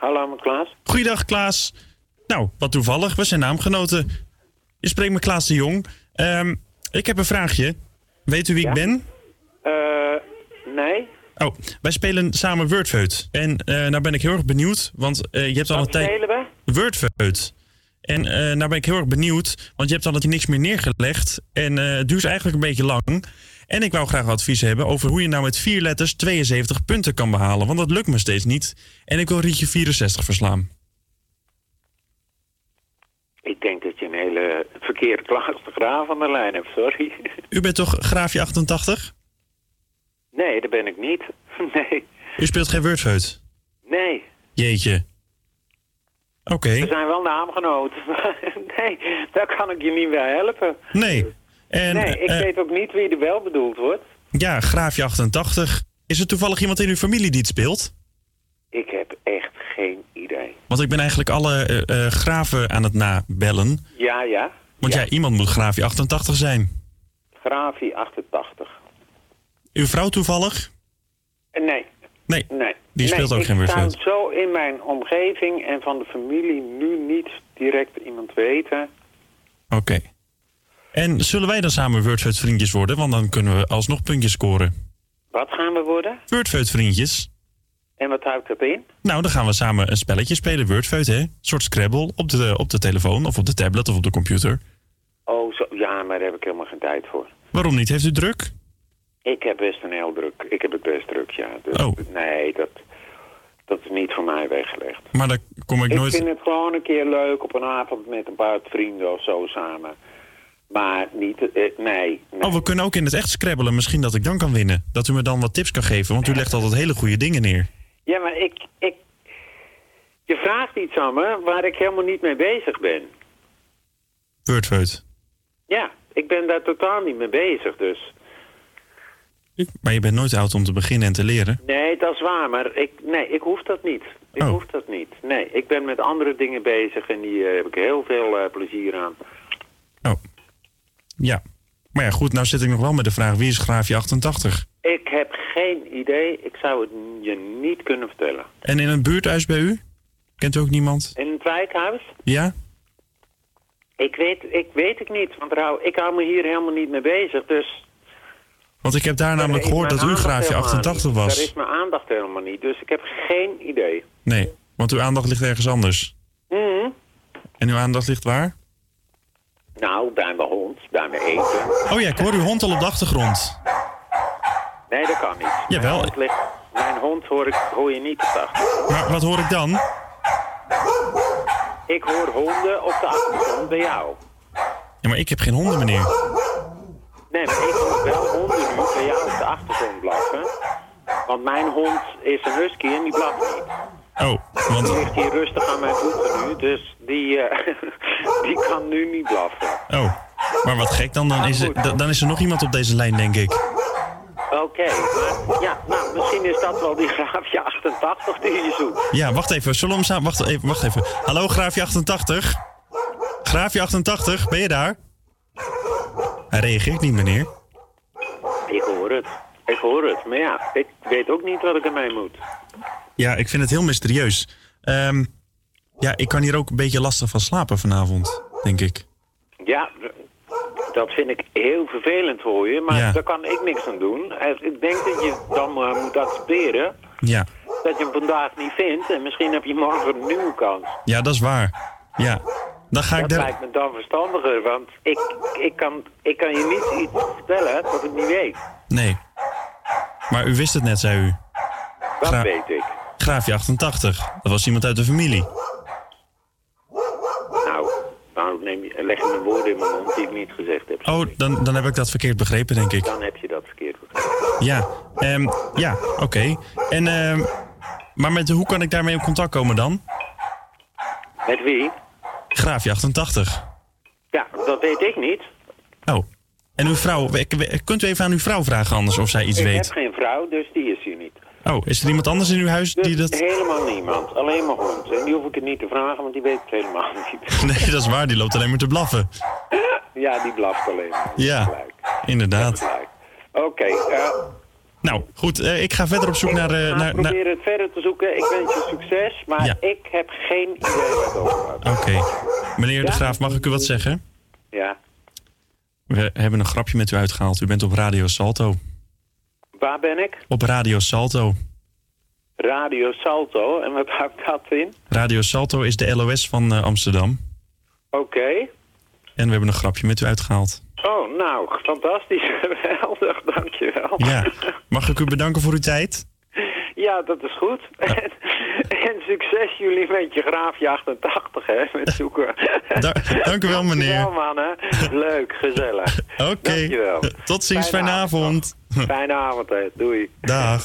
[SPEAKER 20] Hallo, mijn Klaas.
[SPEAKER 6] Goeiedag Klaas. Nou, wat toevallig, we zijn naamgenoten. Je spreekt met Klaas de Jong. Ehm, ik heb een vraagje. Weet u wie ik ben?
[SPEAKER 20] Eh, nee.
[SPEAKER 6] Oh, wij spelen samen Wordfeud. En eh nou ben ik heel erg benieuwd, want eh, je hebt al een
[SPEAKER 20] Wat
[SPEAKER 6] tijd...
[SPEAKER 20] spelen we?
[SPEAKER 6] Wordfeud. En eh nou ben ik heel erg benieuwd, want je hebt al dat je niks meer neergelegd. En het duurt eigenlijk een beetje lang. En ik wou graag advies hebben over hoe je nou met vier letters 72 punten kan behalen. Want dat lukt me steeds niet. En ik wil Rietje 64 verslaan.
[SPEAKER 20] Ik denk dat je een hele verkeerde de Graaf aan de lijn hebt, sorry.
[SPEAKER 6] U bent toch graafje 88?
[SPEAKER 20] Nee, dat ben ik niet. (laughs) Nee.
[SPEAKER 6] U speelt geen Wordfeud?
[SPEAKER 20] Nee.
[SPEAKER 6] Jeetje. Oké.
[SPEAKER 20] We zijn wel naamgenoten. (laughs) nee, daar kan ik je niet bij helpen.
[SPEAKER 6] Nee. En,
[SPEAKER 20] nee, ik
[SPEAKER 6] eh,
[SPEAKER 20] weet ook niet wie er wel bedoeld wordt.
[SPEAKER 6] Ja, graafje 88. Is er toevallig iemand in uw familie die het speelt?
[SPEAKER 20] Ik heb echt geen idee.
[SPEAKER 6] Want ik ben eigenlijk alle eh, eh, graven aan het nabellen.
[SPEAKER 20] Ja, ja.
[SPEAKER 6] Want ja. iemand moet graafje 88 zijn.
[SPEAKER 20] Grafie 88.
[SPEAKER 6] Uw vrouw toevallig?
[SPEAKER 20] Eh, Nee.
[SPEAKER 6] Nee,
[SPEAKER 20] nee.
[SPEAKER 6] die speelt
[SPEAKER 20] nee,
[SPEAKER 6] ook geen
[SPEAKER 20] Ik
[SPEAKER 6] Wordfeud.
[SPEAKER 20] zou zo in mijn omgeving en van de familie nu niet direct iemand weten.
[SPEAKER 6] Oké. En zullen wij dan samen Wordfeud vriendjes worden? Want dan kunnen we alsnog puntjes scoren.
[SPEAKER 20] Wat gaan we worden?
[SPEAKER 6] Wordfeud vriendjes.
[SPEAKER 20] En wat houdt dat in?
[SPEAKER 6] Nou, dan gaan we samen een spelletje spelen, Wordfeud, hè? Een soort Scrabble op de, op de telefoon of op de tablet of op de computer.
[SPEAKER 20] Oh, zo, ja, maar daar heb ik helemaal geen tijd voor.
[SPEAKER 6] Waarom niet? Heeft u druk?
[SPEAKER 20] Ik heb best een heel druk. Ik heb het best druk, ja. Dus,
[SPEAKER 6] Oh.
[SPEAKER 20] Nee, dat, dat is niet voor mij weggelegd.
[SPEAKER 6] Maar daar kom ik
[SPEAKER 20] Ik
[SPEAKER 6] nooit...
[SPEAKER 20] vind het gewoon een keer leuk op een avond met een paar vrienden of zo samen. Maar niet, eh, nee. nee.
[SPEAKER 6] Oh, we kunnen ook in het echt scrabbelen. Misschien dat ik dan kan winnen. Dat u me dan wat tips kan geven, want u legt altijd hele goede dingen neer.
[SPEAKER 20] Ja, maar ik, ik... Je vraagt iets aan me waar ik helemaal niet mee bezig ben.
[SPEAKER 6] Wordfeud.
[SPEAKER 20] Ja, ik ben daar totaal niet mee bezig, dus...
[SPEAKER 6] Maar je bent nooit oud om te beginnen en te leren.
[SPEAKER 20] Nee, dat is waar, maar ik, nee, ik hoef dat niet. Ik
[SPEAKER 6] Oh.
[SPEAKER 20] hoef dat niet. Nee, ik ben met andere dingen bezig en die eh, heb ik heel veel eh, plezier aan.
[SPEAKER 6] Ja. Maar ja, goed, nou zit ik nog wel met de vraag, wie is graafje 88?
[SPEAKER 20] Ik heb geen idee. Ik zou het je niet kunnen vertellen.
[SPEAKER 6] En in een buurthuis bij u? Kent u ook niemand?
[SPEAKER 20] In het wijkhuis?
[SPEAKER 6] Ja?
[SPEAKER 20] Ik weet, ik weet het niet, want ik hou me hier helemaal niet mee bezig, dus...
[SPEAKER 6] Want ik heb daar namelijk gehoord dat
[SPEAKER 20] mijn
[SPEAKER 6] u
[SPEAKER 20] aandacht
[SPEAKER 6] graafje
[SPEAKER 20] helemaal
[SPEAKER 6] 88
[SPEAKER 20] niet. Daar
[SPEAKER 6] was.
[SPEAKER 20] is mijn aandacht helemaal niet, dus ik heb geen idee.
[SPEAKER 6] Nee, want uw aandacht ligt ergens anders.
[SPEAKER 20] Mhm.
[SPEAKER 6] En uw aandacht ligt waar?
[SPEAKER 20] Nou, bij mijn hond, bij mijn eten.
[SPEAKER 6] Oh ja, ik hoor uw hond al op de achtergrond.
[SPEAKER 20] Nee, dat kan niet.
[SPEAKER 6] Jawel.
[SPEAKER 20] Mijn hond, ligt, mijn hond hoor, ik, hoor je niet op de achtergrond.
[SPEAKER 6] Maar wat hoor ik dan?
[SPEAKER 20] Ik hoor honden op de achtergrond bij jou.
[SPEAKER 6] Ja, maar ik heb geen honden, meneer.
[SPEAKER 20] Nee, maar ik hoor wel honden nu bij jou op de achtergrond blaffen. Want mijn hond is een husky en die blaft niet.
[SPEAKER 6] Oh, want...
[SPEAKER 20] Die ligt hier rustig aan mijn voeten nu, dus die, eh, (laughs) die kan nu niet blaffen.
[SPEAKER 6] Oh, maar wat gek dan. Dan is, er, dan- is er nog iemand op deze lijn, denk ik.
[SPEAKER 20] Oké, maar ja, nou, misschien is dat wel die graafje 88 die je zoekt.
[SPEAKER 6] Ja, wacht even. Samen... Wacht even, wacht even. Hallo, Graafje 88. Graafje 88, ben je daar? Hij reageert niet, meneer.
[SPEAKER 20] Ik hoor het. Ik hoor het. Maar ja, ik weet ook niet wat ik ermee moet.
[SPEAKER 6] Ja, ik vind het heel mysterieus. Ehm, ja, ik kan hier ook een beetje lastig van slapen vanavond, denk ik.
[SPEAKER 20] Ja, dat vind ik heel vervelend voor je, maar
[SPEAKER 6] Ja.
[SPEAKER 20] daar kan ik niks aan doen. Eh, Ik denk dat je dan maar moet accepteren
[SPEAKER 6] Ja,
[SPEAKER 20] dat je hem vandaag niet vindt en misschien heb je morgen een nieuwe kans.
[SPEAKER 6] ja dat is waar. Ja, dan ga ik
[SPEAKER 20] Dat lijkt me dan verstandiger, want ik, ik, kan, ik kan je niet iets vertellen dat ik niet weet.
[SPEAKER 6] Nee. Maar u wist het net, zei u.
[SPEAKER 20] Dat
[SPEAKER 6] Gra-
[SPEAKER 20] weet ik.
[SPEAKER 6] Graafje 88. Dat was iemand uit de familie.
[SPEAKER 20] Nou, nou neem je, leg je mijn woorden in mijn mond die ik niet gezegd heb.
[SPEAKER 6] Oh, dan, dan heb ik dat verkeerd begrepen, denk ik.
[SPEAKER 20] Dan heb je dat verkeerd begrepen.
[SPEAKER 6] Ja, ehm, ja oké. En, ehm, maar met, hoe kan ik daarmee in contact komen dan?
[SPEAKER 20] Met wie?
[SPEAKER 6] Graafje 88.
[SPEAKER 20] Ja, dat weet ik niet.
[SPEAKER 6] Oh. En uw vrouw, kunt u even aan uw vrouw vragen anders of zij iets
[SPEAKER 20] ik
[SPEAKER 6] weet?
[SPEAKER 20] heb geen vrouw, dus die is hier niet.
[SPEAKER 6] Oh, is er iemand anders in uw huis die dat...
[SPEAKER 20] Helemaal niemand. Alleen mijn hond. En die hoef ik het niet te vragen, want die weet het helemaal (laughs) niet.
[SPEAKER 6] Nee, dat is waar, die loopt alleen maar te blaffen.
[SPEAKER 20] ja, die blaft alleen maar.
[SPEAKER 6] Ja, inderdaad.
[SPEAKER 20] Oké, eh,
[SPEAKER 6] Nou, goed, eh, ik ga verder op zoek naar... eh,
[SPEAKER 20] ga
[SPEAKER 6] naar, naar...
[SPEAKER 20] proberen het verder te zoeken. Ik wens je succes, maar
[SPEAKER 6] Ja.
[SPEAKER 20] ik heb geen idee waar het over gaat.
[SPEAKER 6] Oké. Meneer de? Graaf, mag ik u wat zeggen?
[SPEAKER 20] Ja.
[SPEAKER 6] We hebben een grapje met u uitgehaald. U bent op Radio Salto.
[SPEAKER 20] Waar ben ik?
[SPEAKER 6] Op Radio Salto.
[SPEAKER 20] Radio Salto. En wat houdt dat in?
[SPEAKER 6] Radio Salto is de LOS van eh, Amsterdam.
[SPEAKER 20] Oké.
[SPEAKER 6] En we hebben een grapje met u uitgehaald.
[SPEAKER 20] Oh, nou, fantastisch. (laughs) Geweldig, dankjewel.
[SPEAKER 6] Ja. Mag ik u bedanken voor uw tijd?
[SPEAKER 20] Ja, dat is goed. En, (laughs) en succes jullie met je graafje 88, hè, met zoeken. (laughs)
[SPEAKER 6] Da- dank u wel, meneer.
[SPEAKER 20] Dankjewel, mannen. Leuk, gezellig.
[SPEAKER 6] Oké.
[SPEAKER 20] Dankjewel.
[SPEAKER 6] Tot ziens, fijne avond.
[SPEAKER 20] Fijne avond, hè. Doei.
[SPEAKER 6] Dag.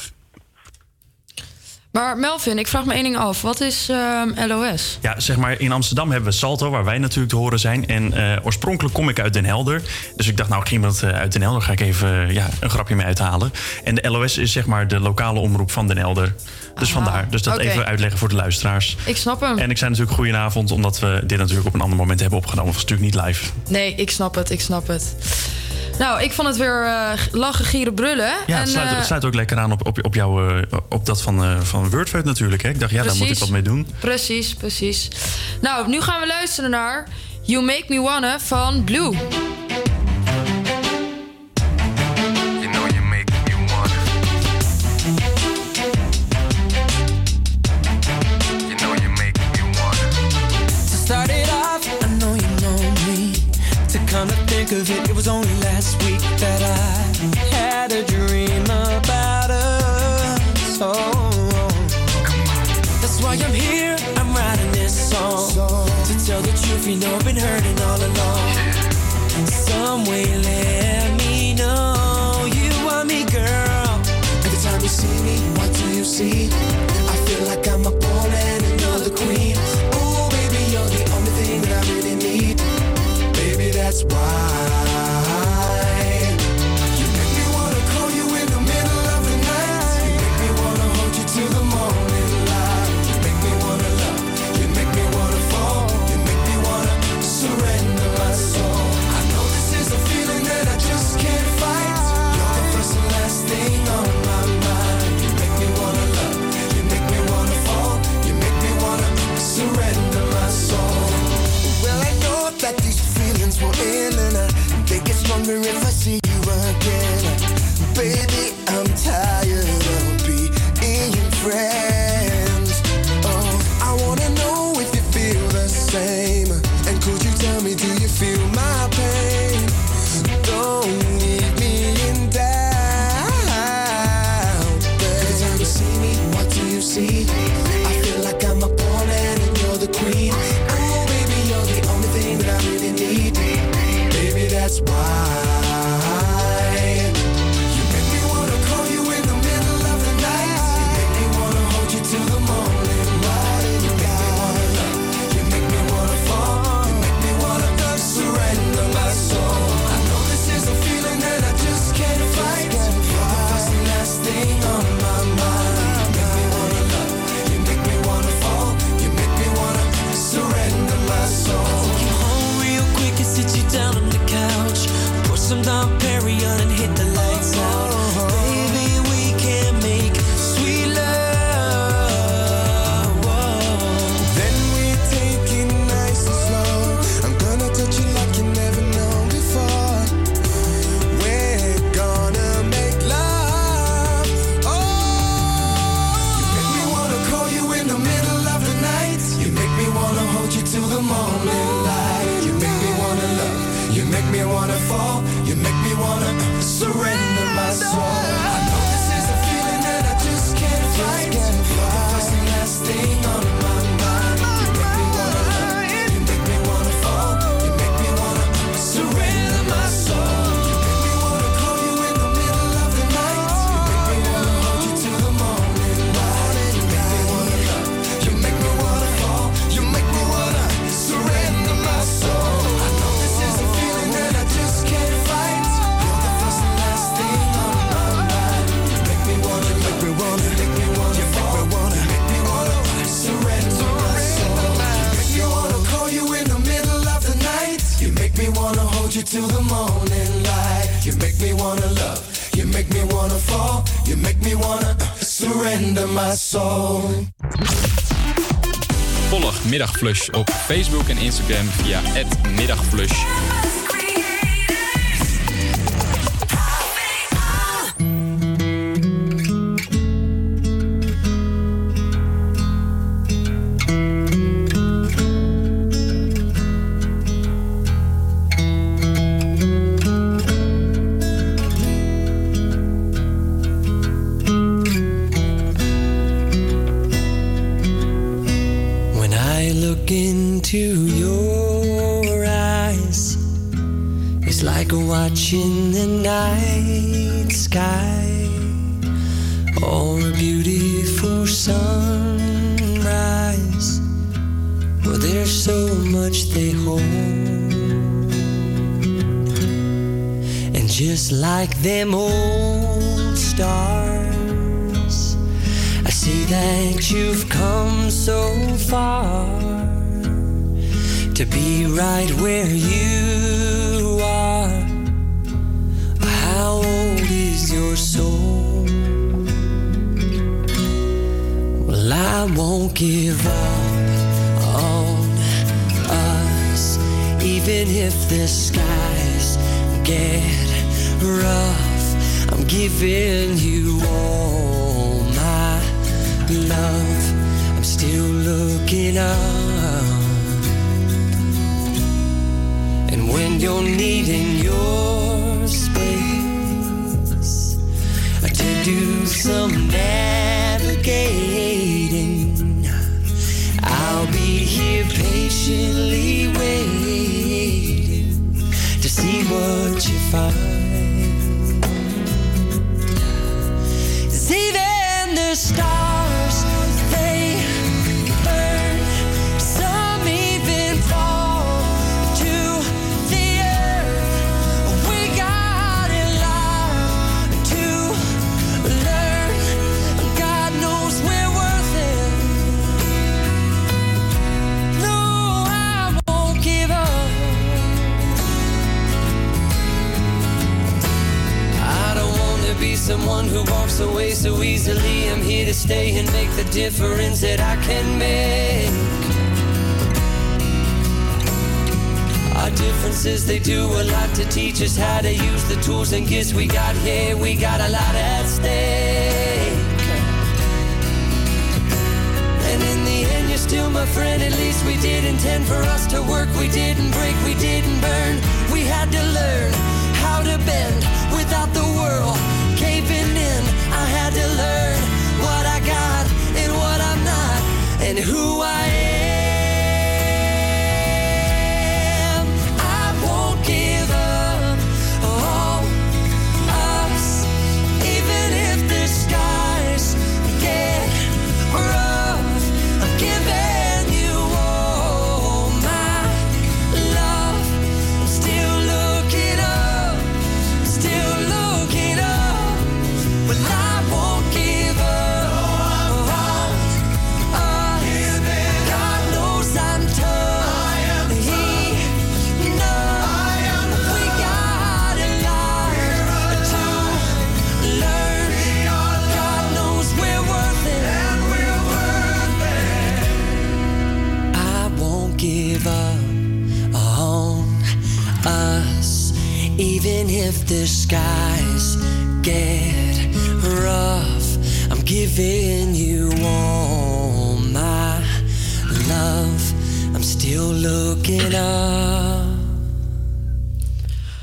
[SPEAKER 7] Maar Melvin, ik vraag me één ding af. Wat is ehm, LOS?
[SPEAKER 6] Ja, zeg maar, in Amsterdam hebben we Salto, waar wij natuurlijk te horen zijn. En eh, oorspronkelijk kom ik uit Den Helder. Dus ik dacht, nou, ik ging iemand uit Den Helder, ga ik even eh, ja, een grapje mee uithalen. En de LOS is zeg maar de lokale omroep van Den Helder. Dus vandaar. Dus dat even uitleggen voor de luisteraars.
[SPEAKER 7] Ik snap hem.
[SPEAKER 6] En ik zei natuurlijk goedenavond, omdat we dit natuurlijk op een ander moment hebben opgenomen. Het was natuurlijk niet live.
[SPEAKER 7] Nee, ik snap het, ik snap het. Nou, ik vond het weer eh, lachen, gieren, brullen.
[SPEAKER 6] Ja,
[SPEAKER 7] en,
[SPEAKER 6] het sluit,
[SPEAKER 7] eh,
[SPEAKER 6] het sluit ook lekker aan op, op, op, jouw, eh, op dat van, eh van Wordfeud natuurlijk. Hè? Ik dacht, ja, daar moet ik
[SPEAKER 7] Precies.
[SPEAKER 6] wat mee doen.
[SPEAKER 7] Precies, precies. Nou, nu gaan we luisteren naar You Make Me Wanna van Blue.
[SPEAKER 9] You know
[SPEAKER 21] think of it, it was only last week that I had a dream about us. Oh, oh, that's why I'm here. I'm writing this song to tell the truth. You know I've been hurting all along. Some way, let me know you want me, girl. Every time you see me, what do you see?
[SPEAKER 17] Middagflush op Facebook en Instagram via @middagflush.
[SPEAKER 19] Just like them old stars, I see that you've come so far to be right where you are. How old is your soul? Well, I won't give up on us, even if the skies get rough. I'm giving you all my love. I'm still looking up. And when you're needing your space to do some navigating, I'll be here patiently waiting to see what you find. Even someone who walks away so easily. I'm here to stay and make the difference that I can make. Our differences, they do a lot to teach us how to use the tools and gifts we got here. We got a lot at stake. And in the end, you're still my friend. At least we did intend for us to work. We didn't break, we didn't burn. We had to learn how to bend without the world to learn what I got and what I'm not, and who I am. If the skies get rough, I'm giving you all my love. I'm still looking up.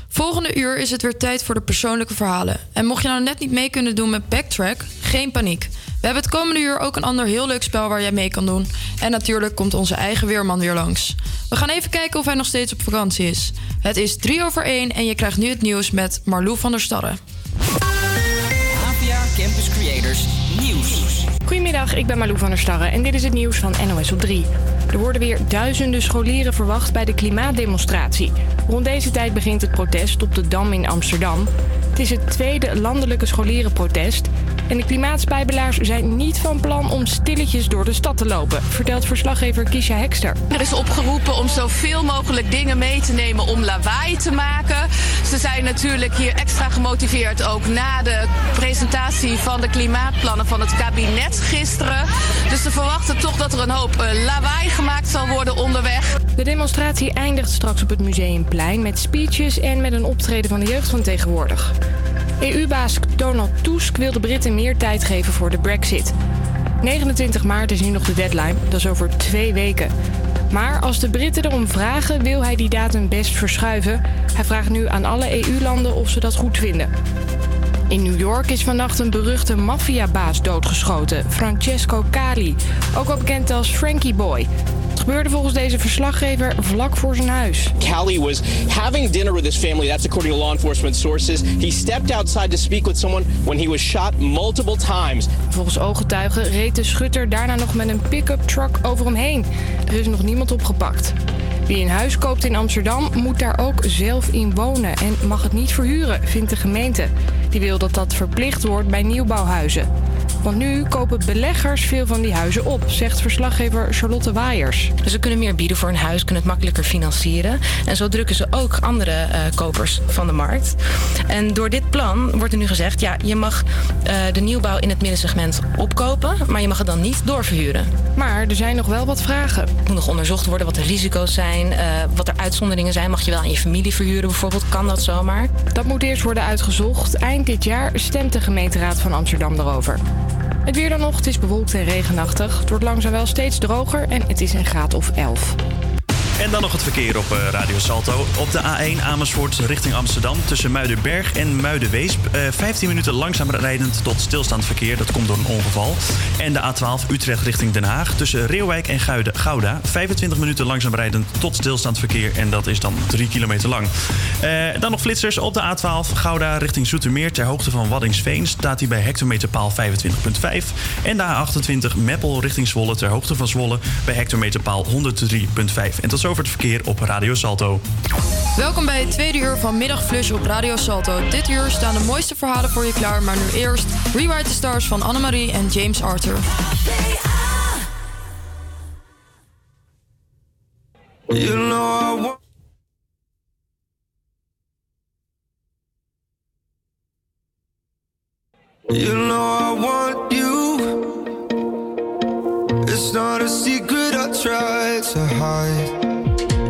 [SPEAKER 7] Volgende uur is het weer tijd voor de persoonlijke verhalen. En mocht je nou net niet mee kunnen doen met Backtrack, geen paniek. We hebben het komende uur ook een ander heel leuk spel waar jij mee kan doen. En natuurlijk komt onze eigen weerman weer langs. We gaan even kijken of hij nog steeds op vakantie is. Het is 3 over 1 en je krijgt nu het nieuws met Marlou van der Starre.
[SPEAKER 22] APA Campus Creators Nieuws.
[SPEAKER 1] Goedemiddag, ik ben Malou van der Starre en dit is het nieuws van NOS op 3. Er worden weer duizenden scholieren verwacht bij de klimaatdemonstratie. Rond deze tijd begint het protest op de Dam in Amsterdam. Het is het tweede landelijke scholierenprotest. En de klimaatspijbelaars zijn niet van plan om stilletjes door de stad te lopen, vertelt verslaggever Kisha Hekster.
[SPEAKER 23] Er is opgeroepen om zoveel mogelijk dingen mee te nemen om lawaai te maken. Ze zijn natuurlijk hier extra gemotiveerd ook na de presentatie van de klimaatplannen van het kabinet gisteren. Dus ze verwachten toch dat er een hoop eh, lawaai gemaakt zal worden onderweg.
[SPEAKER 1] De demonstratie eindigt straks op het Museumplein met speeches en met een optreden van de jeugd van tegenwoordig. EU-baas Donald Tusk wil de Britten meer tijd geven voor de Brexit. 29 maart is nu nog de deadline, dat is over twee weken. Maar als de Britten erom vragen, wil hij die datum best verschuiven. Hij vraagt nu aan alle EU-landen of ze dat goed vinden. In New York is vannacht een beruchte maffiabaas doodgeschoten, Francesco Cali, ook wel bekend als Frankie Boy. Het gebeurde volgens deze verslaggever vlak voor zijn huis.
[SPEAKER 24] Callie was having dinner with his family. That's according to law enforcement sources. He stepped outside to speak with someone when he was shot multiple times.
[SPEAKER 1] Volgens ooggetuigen reed de schutter daarna nog met een pick-up truck over hem heen. Er is nog niemand opgepakt. Wie een huis koopt in Amsterdam moet daar ook zelf in wonen en mag het niet verhuren, vindt de gemeente. Die wil dat dat verplicht wordt bij nieuwbouwhuizen. Want nu kopen beleggers veel van die huizen op, zegt verslaggever Charlotte Waaiers.
[SPEAKER 25] Dus ze kunnen meer bieden voor een huis, kunnen het makkelijker financieren. En zo drukken ze ook andere eh, kopers van de markt. En door dit plan wordt er nu gezegd: ja, je mag eh, de nieuwbouw in het middensegment opkopen, maar je mag het dan niet doorverhuren.
[SPEAKER 1] Maar er zijn nog wel wat vragen.
[SPEAKER 25] Het moet nog onderzocht worden wat de risico's zijn, eh, wat er uitzonderingen zijn. Mag je wel aan je familie verhuren bijvoorbeeld? Kan dat zomaar?
[SPEAKER 1] Dat moet eerst worden uitgezocht. Eind dit jaar stemt de gemeenteraad van Amsterdam erover. Het weer dan nog, het is bewolkt en regenachtig. Het wordt langzaam wel steeds droger en het is een graad of 11.
[SPEAKER 6] En dan nog het verkeer op eh, Radio Salto. Op de A1 Amersfoort richting Amsterdam tussen Muidenberg en Muidenweesp. eh 15 minuten langzaam rijdend tot stilstaand verkeer. Dat komt door een ongeval. En de A12 Utrecht richting Den Haag tussen Reeuwijk en Gouda. 25 minuten langzaam rijdend tot stilstaand verkeer. En dat is dan 3 kilometer lang. Eh, dan nog flitsers op de A12 Gouda richting Zoetermeer. Ter hoogte van Waddingsveen staat hij bij hectometerpaal 25.5. En de A28 Meppel richting Zwolle ter hoogte van Zwolle bij hectometerpaal 103.5. En tot zover het verkeer op Radio Salto.
[SPEAKER 7] Welkom bij het tweede uur van Middagflush op Radio Salto. Dit uur staan de mooiste verhalen voor je klaar, maar nu eerst Rewrite the Stars van Annemarie en James Arthur.
[SPEAKER 8] You know I want. You know I want you. It's not a secret I try to hide.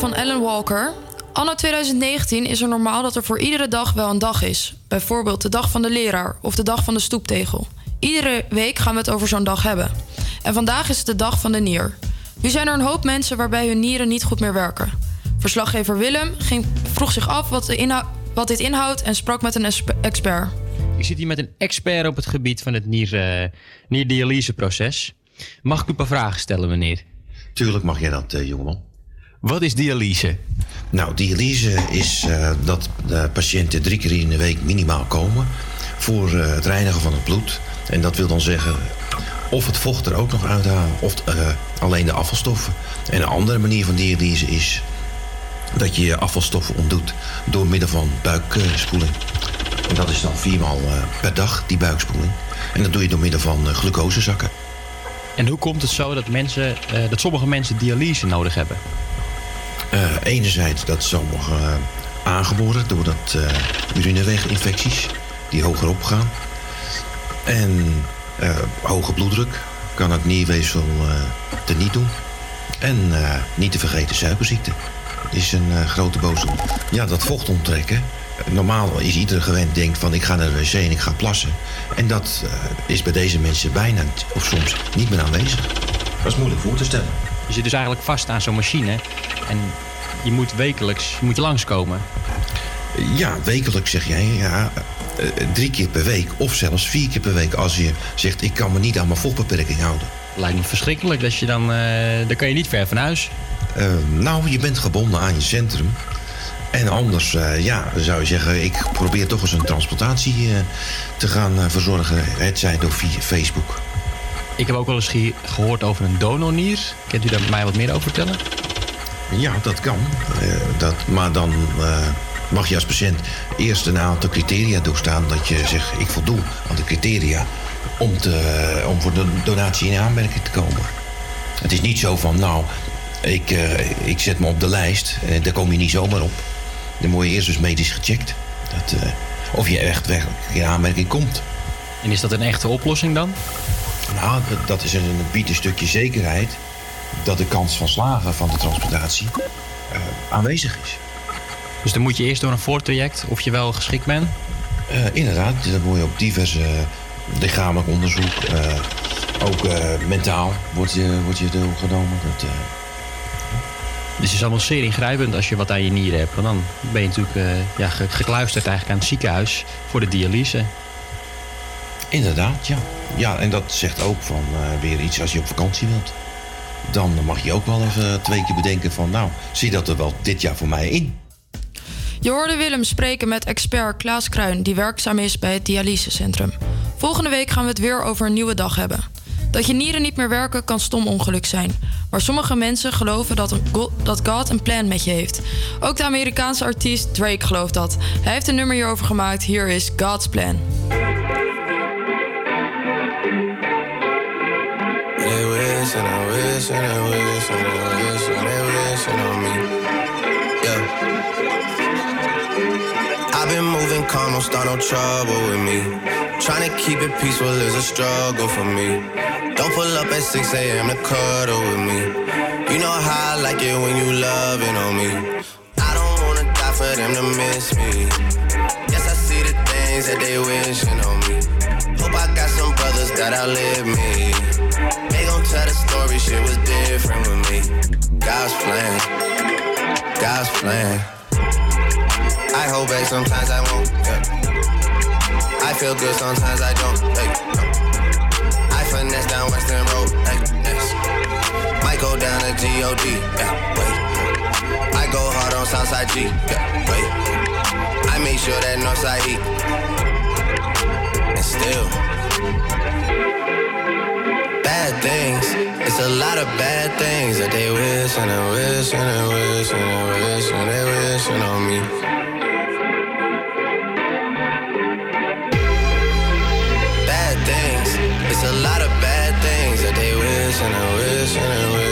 [SPEAKER 7] van Alan Walker. Anno 2019 is er normaal dat er voor iedere dag wel een dag is. Bijvoorbeeld de dag van de leraar of de dag van de stoeptegel. Iedere week gaan we het over zo'n dag hebben. En vandaag is het de dag van de nier. Nu zijn er een hoop mensen waarbij hun nieren niet goed meer werken. Verslaggever Willem ging, vroeg zich af wat, de wat dit inhoudt en sprak met een expert.
[SPEAKER 26] Ik zit hier met een expert op het gebied van het nier, eh, nierdialyseproces. Mag ik u een paar vragen stellen, meneer?
[SPEAKER 27] Tuurlijk mag jij dat, eh, jongeman.
[SPEAKER 26] Wat is dialyse?
[SPEAKER 27] Nou, dialyse is eh, dat de patiënten drie keer in de week minimaal komen voor eh, het reinigen van het bloed. En dat wil dan zeggen of het vocht er ook nog uithalen of eh, alleen de afvalstoffen. En een andere manier van dialyse is dat je je afvalstoffen ontdoet door middel van buikspoeling. En dat is dan viermaal eh, per dag, die buikspoeling. En dat doe je door middel van eh, glucosezakken.
[SPEAKER 26] En hoe komt het zo dat, mensen, eh, dat sommige mensen dialyse nodig hebben?
[SPEAKER 27] Eh, enerzijds dat sommigen eh, aangeboren doordat eh urineweginfecties die hoger opgaan. En eh, hoge bloeddruk kan het nierweefsel eh teniet doen. En niet te vergeten suikerziekte is een grote boze. Ja, dat vocht onttrekken. Normaal is iedereen gewend, denkt van ik ga naar de wc en ik ga plassen. En dat is bij deze mensen bijna of soms niet meer aanwezig. Dat is moeilijk voor te stellen.
[SPEAKER 26] Je zit dus eigenlijk vast aan zo'n machine. En je moet wekelijks je moet langskomen.
[SPEAKER 27] Ja, wekelijks zeg jij. Ja, eh, drie keer per week of zelfs vier keer per week als je zegt ik kan me niet aan mijn vochtbeperking houden.
[SPEAKER 26] Lijkt me verschrikkelijk. Dat je dan, eh, dan kan je niet ver van huis.
[SPEAKER 27] Eh, nou, je bent gebonden aan je centrum. En anders, eh, ja, zou je zeggen, ik probeer toch eens een transplantatie eh, te gaan eh, verzorgen. Het zij door via Facebook.
[SPEAKER 26] Ik heb ook wel eens ge- gehoord over een donornier. Kunt u daar mij wat meer over vertellen?
[SPEAKER 27] Ja, dat kan. Eh, dat, maar dan eh, mag je als patiënt eerst een aantal criteria doorstaan. Dat je zegt, ik voldoe aan de criteria om, te, om voor de donatie in aanmerking te komen. Het is niet zo van, nou, ik, eh, ik zet me op de lijst. Daar kom je niet zomaar op. Dan word je eerst dus medisch gecheckt. Dat, of je echt werkelijk in aanmerking komt.
[SPEAKER 26] En is dat een echte oplossing dan?
[SPEAKER 27] Nou, dat, dat is een, biedt een stukje zekerheid dat de kans van slagen van de transplantatie eh, aanwezig is.
[SPEAKER 26] Dus dan moet je eerst door een voortraject of je wel geschikt bent?
[SPEAKER 27] Eh, inderdaad, dan word je op diverse eh, lichamelijk onderzoek, ook mentaal wordt je, wordt je doorgenomen. Dat,
[SPEAKER 26] Dus het is allemaal zeer ingrijpend als je wat aan je nieren hebt. Want dan ben je natuurlijk ja, ge- gekluisterd eigenlijk aan het ziekenhuis voor de dialyse.
[SPEAKER 27] Inderdaad, ja. Ja, en dat zegt ook van eh, weer iets als je op vakantie wilt. Dan mag je ook wel even twee keer bedenken van, nou, zie dat er wel dit jaar voor mij in.
[SPEAKER 7] Je hoorde Willem spreken met expert Klaas Kruin, die werkzaam is bij het dialysecentrum. Volgende week gaan we het weer over een nieuwe dag hebben. Dat je nieren niet meer werken kan stom ongeluk zijn. Maar sommige mensen geloven dat, dat God een plan met je heeft. Ook de Amerikaanse artiest Drake gelooft dat. Hij heeft een nummer hierover gemaakt. Hier is God's Plan.
[SPEAKER 28] Wish and I wish and I wish and they wishing on me. Yeah. I've been moving calm, don't start no trouble with me. Trying to keep it peaceful is a struggle for me. Don't pull up at 6 a.m. to cuddle with me. You know how I like it when you loving on me. I don't wanna die for them to miss me. Yes, I see the things that they wishing on me. Hope I got some brothers that outlive me. Tell the story, shit was different with me. God's plan, God's plan. I hold back sometimes I won't. Yeah. I feel good sometimes I don't. Hey, no. I finesse down Western Road. Hey, yes. Might go down to God. Yeah, wait. I go hard on Southside G. Yeah, wait. I make sure that Northside E. And still. Bad things. It's a lot of bad things that they wish and they wish and they wish and they wish and they wishing on me. Bad things. It's a lot of bad things that they wish and they wish and they wish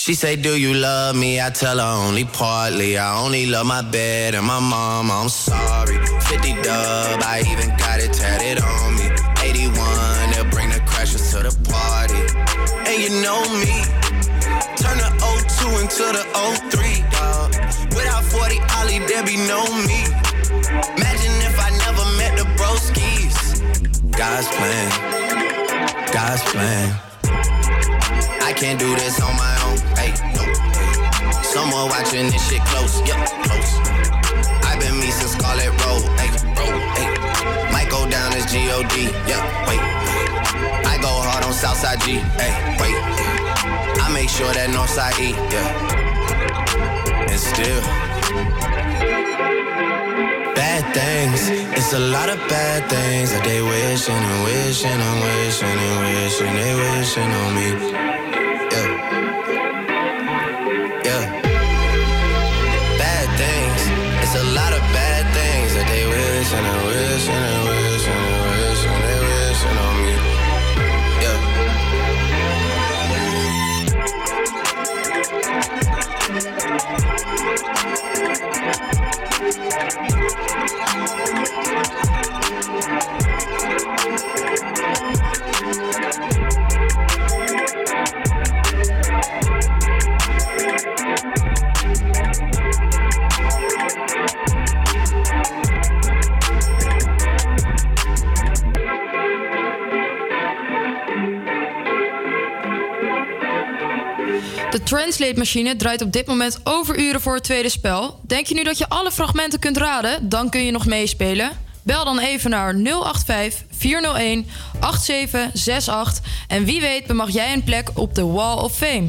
[SPEAKER 28] She say, Do you love me? I tell her only partly. I only love my bed and my mom. I'm sorry. 50 dub, I even got it tatted on me. 81, they'll bring the crashers to the party. And you know me. Turn the 02 into the 03, dog. Without 40 Ollie, there be no me. Imagine if I never met the broskies. God's plan. God's plan. I can't do this on my own. This shit close. Yep, close. I've been me since Scarlet Road. Hey, road. Might go down as G-O-D. Yeah, wait. I go hard on Southside G. Hey, wait. I make sure that Northside E. Yeah. And still. Bad things. It's a lot of bad things that they wishing and wishing and wishing and wishing they wishing on me. They wishing and wishing and wishing
[SPEAKER 11] Translate machine draait op dit moment overuren voor het tweede spel. Denk je nu dat je alle fragmenten kunt raden? Dan kun je nog meespelen. Bel dan even naar 085 401 8768 en wie weet bemag jij een plek op de Wall of Fame.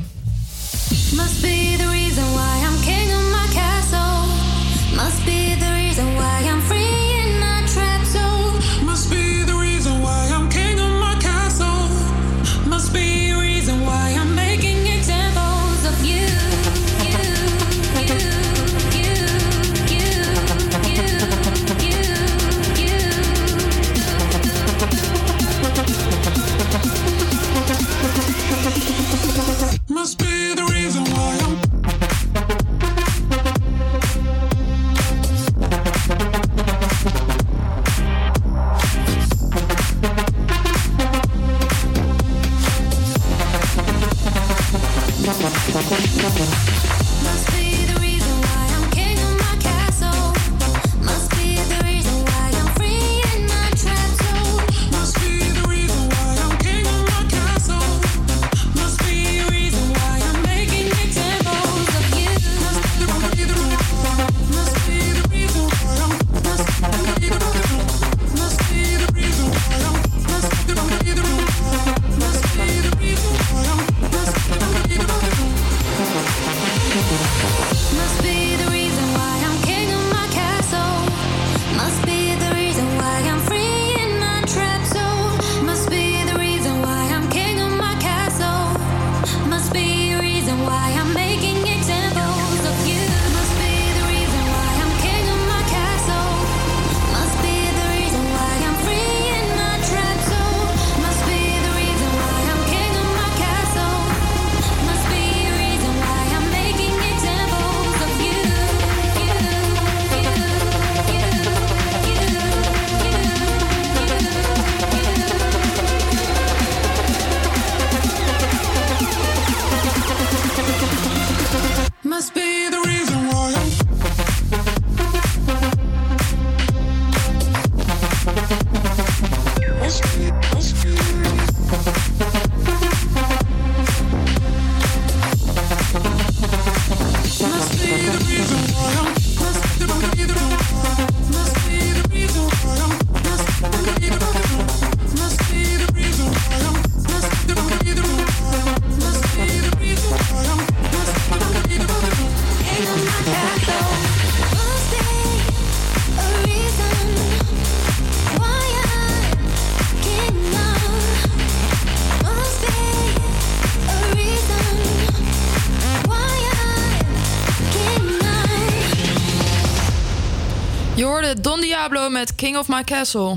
[SPEAKER 11] Met King of My Castle.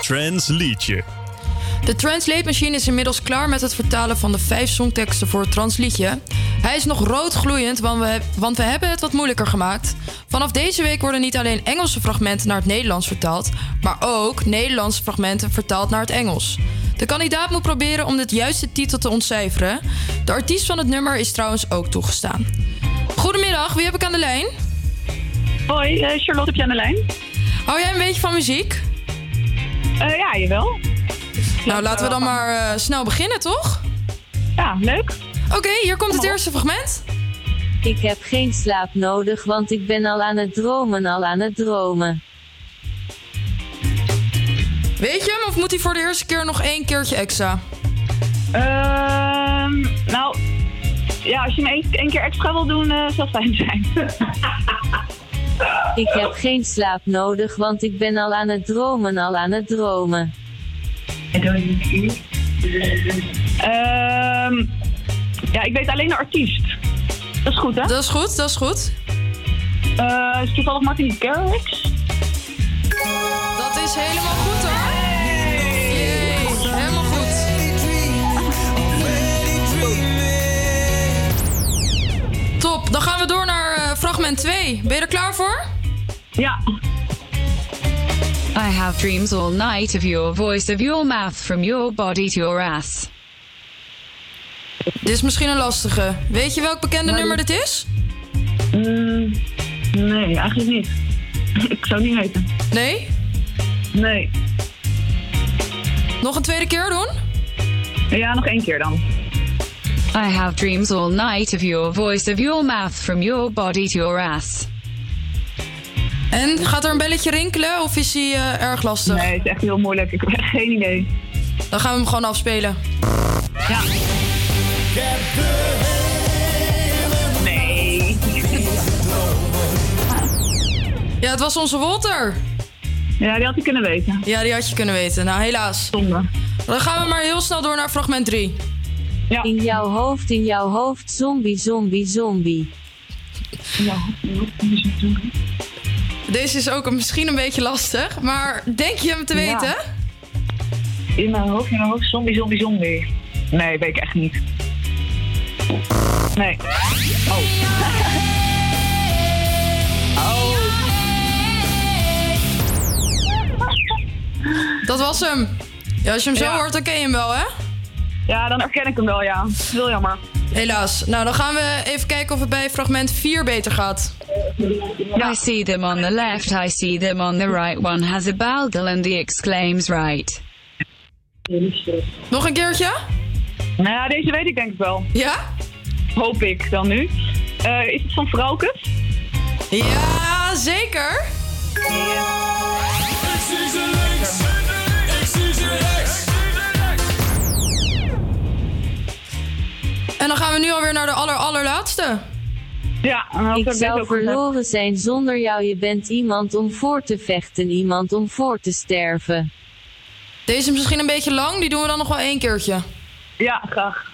[SPEAKER 6] Transliedje.
[SPEAKER 11] De Translate Machine is inmiddels klaar met het vertalen van de vijf songteksten voor het Transliedje. Hij is nog roodgloeiend, want we, want we hebben het wat moeilijker gemaakt. Vanaf deze week worden niet alleen Engelse fragmenten naar het Nederlands vertaald, maar ook Nederlandse fragmenten vertaald naar het Engels. De kandidaat moet proberen om de juiste titel te ontcijferen. De artiest van het nummer is trouwens ook toegestaan. Goedemiddag, wie heb ik aan de lijn?
[SPEAKER 10] Hoi, eh, Charlotte heb je aan de lijn?
[SPEAKER 11] Hou jij een beetje van muziek?
[SPEAKER 10] Eh, ja, jawel.
[SPEAKER 11] Nou, laten we dan maar eh, snel beginnen, toch?
[SPEAKER 10] Ja, leuk.
[SPEAKER 11] Oké, hier komt het eerste fragment.
[SPEAKER 29] Ik heb geen slaap nodig, want ik ben al aan het dromen, al aan het dromen.
[SPEAKER 11] Weet je hem of moet hij voor de eerste keer nog één keertje extra?
[SPEAKER 10] Ehm, nou, ja, als je hem één keer extra wil doen, eh zal het fijn zijn. (laughs)
[SPEAKER 29] Ik heb geen slaap nodig, want ik ben al aan het dromen, al aan het dromen.
[SPEAKER 10] Ehm, ja, ik weet alleen de artiest. Dat is goed, hè?
[SPEAKER 11] Dat is goed, dat is goed.
[SPEAKER 10] Eh is het toevallig Martin Garrix?
[SPEAKER 11] Dat is helemaal goed hoor. Helemaal goed. Top, dan gaan we door naar eh, fragment 2. Ben je er klaar voor?
[SPEAKER 10] Ja.
[SPEAKER 30] I have dreams all night of your voice, of your mouth, from your body to your ass.
[SPEAKER 11] Dit is misschien een lastige. Weet je welk bekende nummer dit is?
[SPEAKER 10] Mm, nee, eigenlijk niet. (laughs) ik zou het niet weten.
[SPEAKER 11] Nee?
[SPEAKER 10] Nee.
[SPEAKER 11] Nog een tweede keer doen?
[SPEAKER 10] Ja, nog één keer dan.
[SPEAKER 30] I have dreams all night of your voice, of your mouth, from your body to your ass.
[SPEAKER 7] En gaat er een belletje rinkelen of is hij eh, erg lastig?
[SPEAKER 10] Nee, het is echt heel moeilijk. Ik heb echt geen idee.
[SPEAKER 7] Dan gaan we hem gewoon afspelen.
[SPEAKER 10] Ja. Nee.
[SPEAKER 7] Ja, het was onze Walter.
[SPEAKER 10] Ja, die had je kunnen weten.
[SPEAKER 7] Ja, die had je kunnen weten. Nou, helaas.
[SPEAKER 10] Zonde.
[SPEAKER 7] Dan gaan we maar heel snel door naar fragment 3.
[SPEAKER 29] In jouw hoofd, in jouw hoofd, zombie, zombie, zombie.
[SPEAKER 10] Ja.
[SPEAKER 7] Deze is ook misschien een beetje lastig, maar denk je hem te
[SPEAKER 10] Ja.
[SPEAKER 7] weten?
[SPEAKER 10] In mijn hoofd, in mijn hoofd, zombie, zombie, zombie. Nee, weet ik echt niet. Nee. Oh. (laughs)
[SPEAKER 7] Dat was hem. Ja, als je hem zo
[SPEAKER 10] Ja.
[SPEAKER 7] hoort, dan ken je hem wel, hè?
[SPEAKER 10] Ja, dan herken ik hem wel, ja. Heel jammer.
[SPEAKER 7] Helaas. Nou, dan gaan we even kijken of het bij fragment 4 beter gaat.
[SPEAKER 30] I see them on the left, I see them on the right. One has a balgal and the exclaims right.
[SPEAKER 7] Nog een keertje?
[SPEAKER 10] Nou ja, deze weet ik denk ik wel.
[SPEAKER 7] Ja?
[SPEAKER 10] Hoop ik dan nu. Eh, is het van Vrouwkes?
[SPEAKER 7] Ja, zeker. En dan gaan we nu alweer naar de aller allerlaatste.
[SPEAKER 10] Ja, en
[SPEAKER 29] Ik
[SPEAKER 10] heb ik
[SPEAKER 29] zou
[SPEAKER 10] gezegd.
[SPEAKER 29] verloren zijn zonder jou. Je bent iemand om voor te vechten, iemand om voor te sterven.
[SPEAKER 7] Deze is misschien een beetje lang, die doen we dan nog wel één keertje.
[SPEAKER 10] Ja, graag.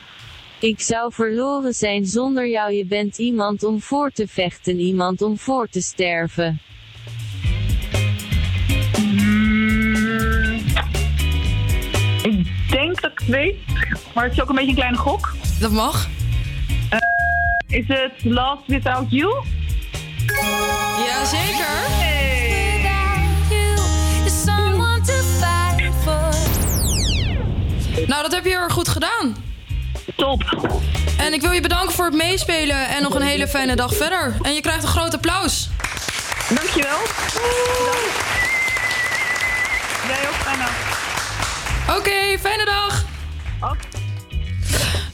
[SPEAKER 29] Ik zou verloren zijn zonder jou. Je bent iemand om voor te vechten, iemand om voor te sterven.
[SPEAKER 10] Ik denk dat ik het weet, maar het is ook een beetje een kleine gok.
[SPEAKER 7] Dat mag.
[SPEAKER 10] is het Last Without You?
[SPEAKER 7] Jazeker. Nou, dat heb je heel erg goed gedaan.
[SPEAKER 10] Top.
[SPEAKER 7] En ik wil je bedanken voor het meespelen en nog een hele fijne dag verder. En je krijgt een groot applaus.
[SPEAKER 10] Dankjewel. Jij ook, fijne
[SPEAKER 7] Oké, fijne dag.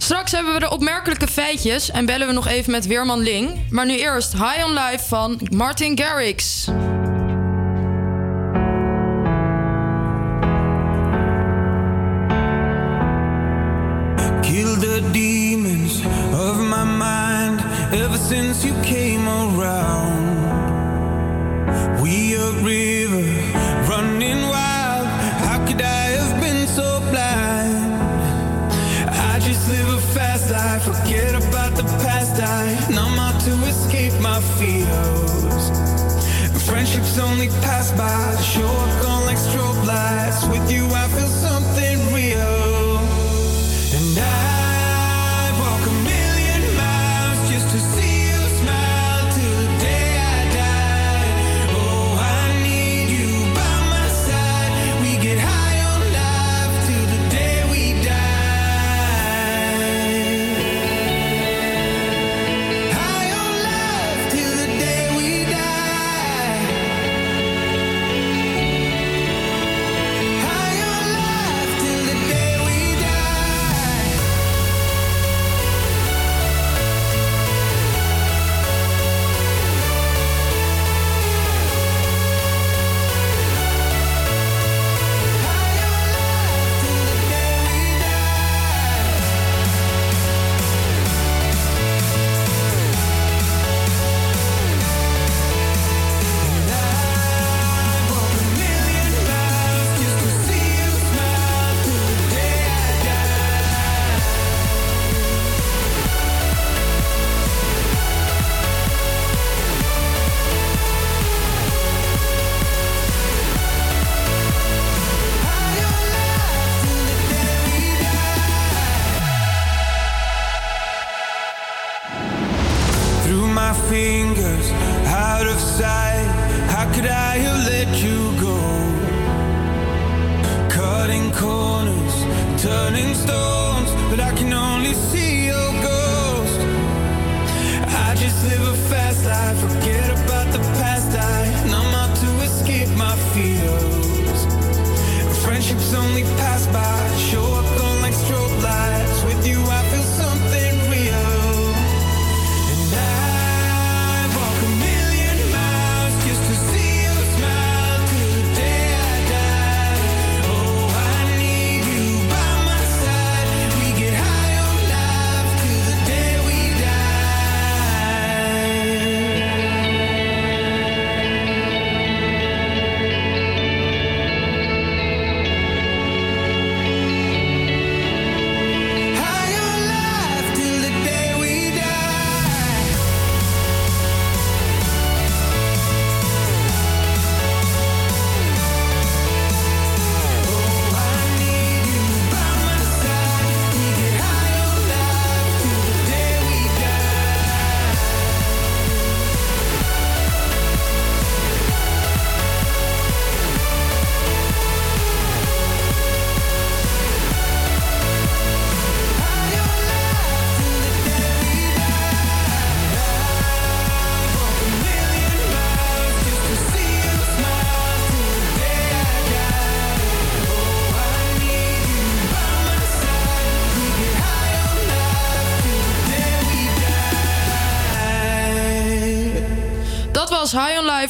[SPEAKER 7] Straks hebben we de opmerkelijke feitjes en bellen we nog even met Weerman Ling. Maar nu eerst High on Life van Martin Garrix.
[SPEAKER 8] Ever since you came around. We a river forget about the past. I numb out to escape my fears. Friendships only pass by, show up on like strobe lights. With you, I feel something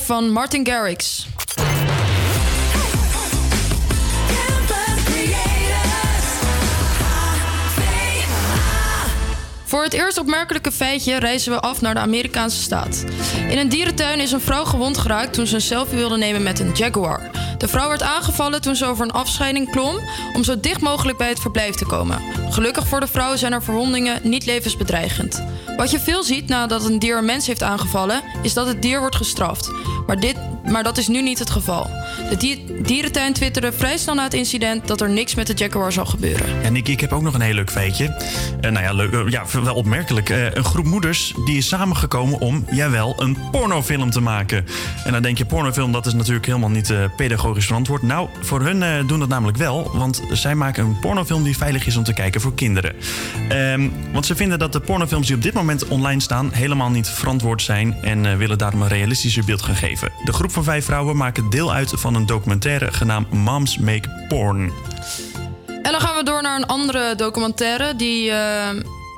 [SPEAKER 7] van Martin Garrix. Voor het eerst opmerkelijke feitje reizen we af naar de Amerikaanse staat. In een dierentuin is een vrouw gewond geraakt toen ze een selfie wilde nemen met een jaguar. De vrouw werd aangevallen toen ze over een afscheiding klom om zo dicht mogelijk bij het verblijf te komen. Gelukkig voor de vrouw zijn haar verwondingen niet levensbedreigend. Wat je veel ziet nadat een dier een mens heeft aangevallen, is dat het dier wordt gestraft. Maar, dit, maar dat is nu niet het geval. De dier- dierentuin twitterde vrij snel na het incident dat er niks met de jaguar zal gebeuren.
[SPEAKER 6] Ja, Nicky, ik heb ook nog een heel leuk feitje. Eh, nou ja, leuk, eh, ja, wel opmerkelijk. Eh, een groep moeders die is samengekomen om, jawel, een pornofilm te maken. En dan denk je, pornofilm, dat is natuurlijk helemaal niet pedagogisch verantwoord. Nou, voor hun doen dat namelijk wel, want zij maken een pornofilm die veilig is om te kijken voor kinderen. Ehm, want ze vinden dat de pornofilms die op dit moment online staan helemaal niet verantwoord zijn en willen daarom een realistischer beeld gaan geven. De groep van vijf vrouwen maken deel uit van een documentaire genaamd Moms Make Porn.
[SPEAKER 7] En dan gaan we door naar een andere documentaire die eh,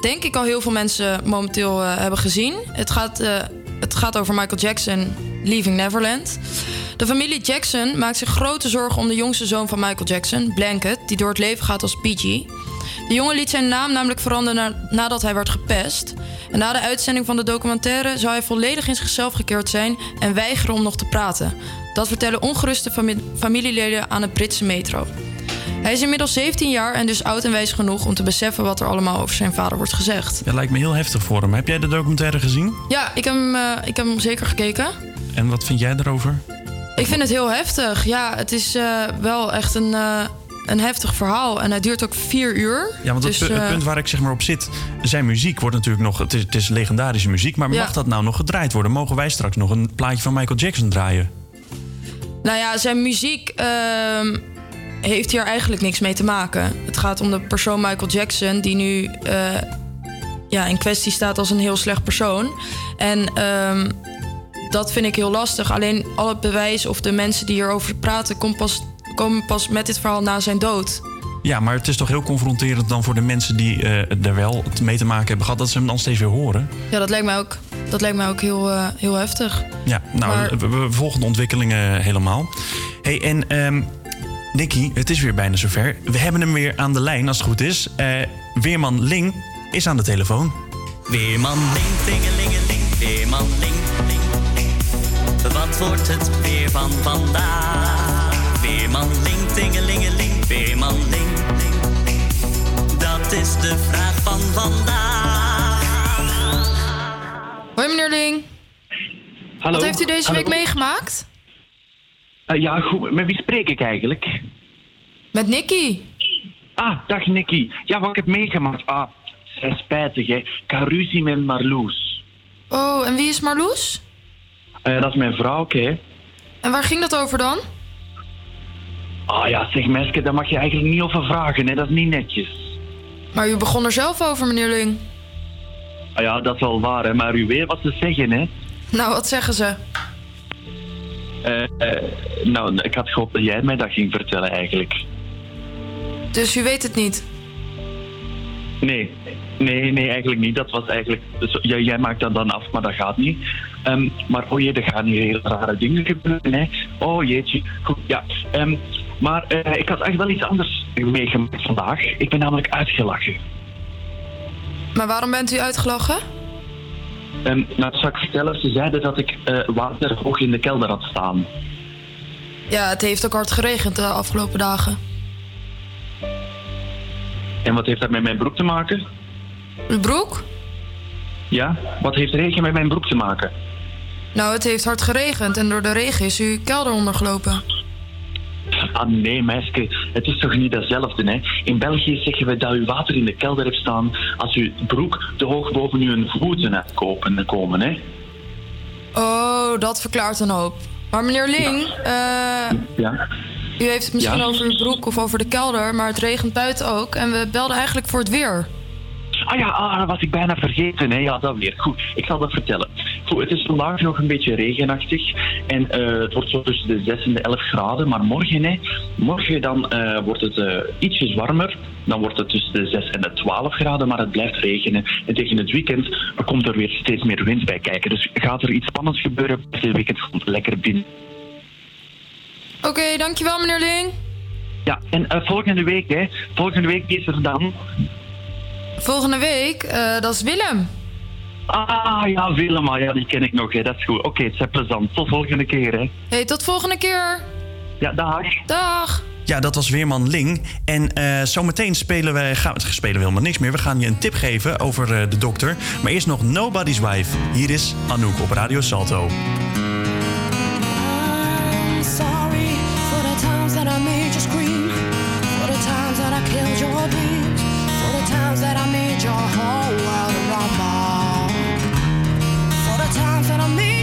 [SPEAKER 7] denk ik al heel veel mensen momenteel eh, hebben gezien. Het gaat, eh, het gaat over Michael Jackson, Leaving Neverland. De familie Jackson maakt zich grote zorgen om de jongste zoon van Michael Jackson, Blanket, die door het leven gaat als PG. De jongen liet zijn naam namelijk veranderen na- nadat hij werd gepest. En na de uitzending van de documentaire zou hij volledig in zichzelf gekeerd zijn en weigeren om nog te praten. Dat vertellen ongeruste fami- familieleden aan het Britse metro. Hij is inmiddels 17 jaar en dus oud en wijs genoeg om te beseffen wat er allemaal over zijn vader wordt gezegd.
[SPEAKER 6] Dat lijkt me heel heftig voor hem. Heb jij de documentaire gezien?
[SPEAKER 7] Ja, ik heb hem, eh, ik heb hem zeker gekeken.
[SPEAKER 6] En wat vind jij erover?
[SPEAKER 7] Ik vind het heel heftig. Ja, het is eh, wel echt een, eh, een heftig verhaal. En hij duurt ook vier uur.
[SPEAKER 6] Ja, want het,
[SPEAKER 7] Dus,
[SPEAKER 6] pu- het punt waar ik zeg maar op zit, zijn muziek wordt natuurlijk nog, het is, het is legendarische muziek, maar
[SPEAKER 7] Ja.
[SPEAKER 6] mag dat nou nog gedraaid worden? Mogen wij straks nog een plaatje van Michael Jackson draaien?
[SPEAKER 7] Nou ja, zijn muziek ehm, heeft hier eigenlijk niks mee te maken. Het gaat om de persoon Michael Jackson, die nu eh, ja, in kwestie staat als een heel slecht persoon. En ehm, dat vind ik heel lastig. Alleen al het bewijs of de mensen die hierover praten, komen pas, komen pas met dit verhaal na zijn dood.
[SPEAKER 6] Ja, maar het is toch heel confronterend dan voor de mensen die eh, er wel mee te maken hebben gehad, dat ze hem dan steeds weer horen.
[SPEAKER 7] Ja, dat lijkt mij ook, dat lijkt mij ook heel, eh, heel heftig.
[SPEAKER 6] Ja, nou,
[SPEAKER 7] Maar-
[SPEAKER 6] we, we volgen de ontwikkelingen helemaal. hey, en ehm Nicky, het is weer bijna zover. We hebben hem weer aan de lijn, als het goed is. Eh, Weerman Ling is aan de telefoon.
[SPEAKER 31] Weerman Ling, tingelingeling, Weerman Ling, ling, ling. Wat wordt het weer van vandaag? Weerman Ling, tingelingeling, Weerman Ling, ling, ling. Dat is de vraag van vandaag.
[SPEAKER 7] Hoi meneer Ling.
[SPEAKER 32] Hallo.
[SPEAKER 7] Wat heeft u deze
[SPEAKER 32] Hallo.
[SPEAKER 7] week meegemaakt?
[SPEAKER 32] Eh, ja, goed. Met wie spreek ik eigenlijk?
[SPEAKER 7] Met Nicky.
[SPEAKER 32] Ah, dag Nicky. Ja, wat ik heb meegemaakt. Ah, spijtig, hè. Ik had ruzie met Marloes.
[SPEAKER 7] Oh, en wie is Marloes?
[SPEAKER 32] Eh, dat is mijn vrouw, hè.
[SPEAKER 7] En waar ging dat over dan?
[SPEAKER 32] Ah ja, zeg meisje, daar mag je eigenlijk niet over vragen, hè. Dat is niet netjes.
[SPEAKER 7] Maar u begon er zelf over, meneer Ling.
[SPEAKER 32] Ah ja, dat is wel waar, hè. Maar u weet wat ze zeggen, hè.
[SPEAKER 7] Nou, wat zeggen ze?
[SPEAKER 32] Eh, eh, nou, ik had gehoopt dat jij mij dat ging vertellen, eigenlijk.
[SPEAKER 7] Dus u weet het niet?
[SPEAKER 32] Nee, nee, nee, eigenlijk niet. Dat was eigenlijk. Dus, ja, jij maakt dat dan af, maar dat gaat niet. Ehm, maar oh jee, er gaan hier hele rare dingen gebeuren, hè? Oh jeetje. Goed, ja. Ehm, maar eh, ik had echt wel iets anders meegemaakt vandaag. Ik ben namelijk uitgelachen.
[SPEAKER 7] Maar waarom bent u uitgelachen?
[SPEAKER 32] Ehm, nou, dat zal ik vertellen. Ze zeiden dat ik eh, water hoog in de kelder had staan.
[SPEAKER 7] Ja, het heeft ook hard geregend de afgelopen dagen.
[SPEAKER 32] En wat heeft dat met mijn broek te maken?
[SPEAKER 7] Uw broek?
[SPEAKER 32] Ja? Wat heeft regen met mijn broek te maken?
[SPEAKER 7] Nou, het heeft hard geregend en door de regen is uw kelder ondergelopen.
[SPEAKER 32] Ah nee, meisje, het is toch niet datzelfde, hè? In België zeggen we dat u water in de kelder hebt staan als uw broek te hoog boven uw voeten hebt kopen, komen, hè?
[SPEAKER 7] Oh, dat verklaart een hoop. Maar meneer Ling, eh,
[SPEAKER 32] Ja.
[SPEAKER 7] u heeft het misschien
[SPEAKER 32] Ja?
[SPEAKER 7] over uw broek of over de kelder, maar het regent buiten ook. En we belden eigenlijk voor het weer.
[SPEAKER 32] Ah ja, ah, dat was ik bijna vergeten, hè? Ja, dat weer. Goed, ik zal dat vertellen. Zo, het is vandaag nog een beetje regenachtig en eh, het wordt zo tussen de 6 en de 11 graden. Maar morgen, hè, morgen dan, eh, wordt het eh, ietsjes warmer. Dan wordt het tussen de 6 en de 12 graden, maar het blijft regenen. En tegen het weekend komt er weer steeds meer wind bij kijken. Dus gaat er iets spannends gebeuren, dit weekend gewoon lekker binnen.
[SPEAKER 7] Oké, dankjewel meneer Ling.
[SPEAKER 32] Ja, en volgende week, hè, volgende week is er dan...
[SPEAKER 7] Volgende week, eh, dat is Willem.
[SPEAKER 32] Ah ja, Willem, ah, ja, die ken ik nog, hè. dat is goed. Oké, het is plezant. Tot volgende keer, hè.
[SPEAKER 7] Hey, tot volgende keer.
[SPEAKER 32] Ja, dag.
[SPEAKER 7] Dag.
[SPEAKER 6] Ja, dat was Weerman Ling. En eh, zometeen spelen we, gaan, spelen we helemaal niks meer. We gaan je een tip geven over eh, de dokter. Maar eerst nog Nobody's Wife. Hier is Anouk op Radio Salto.
[SPEAKER 33] Times that I made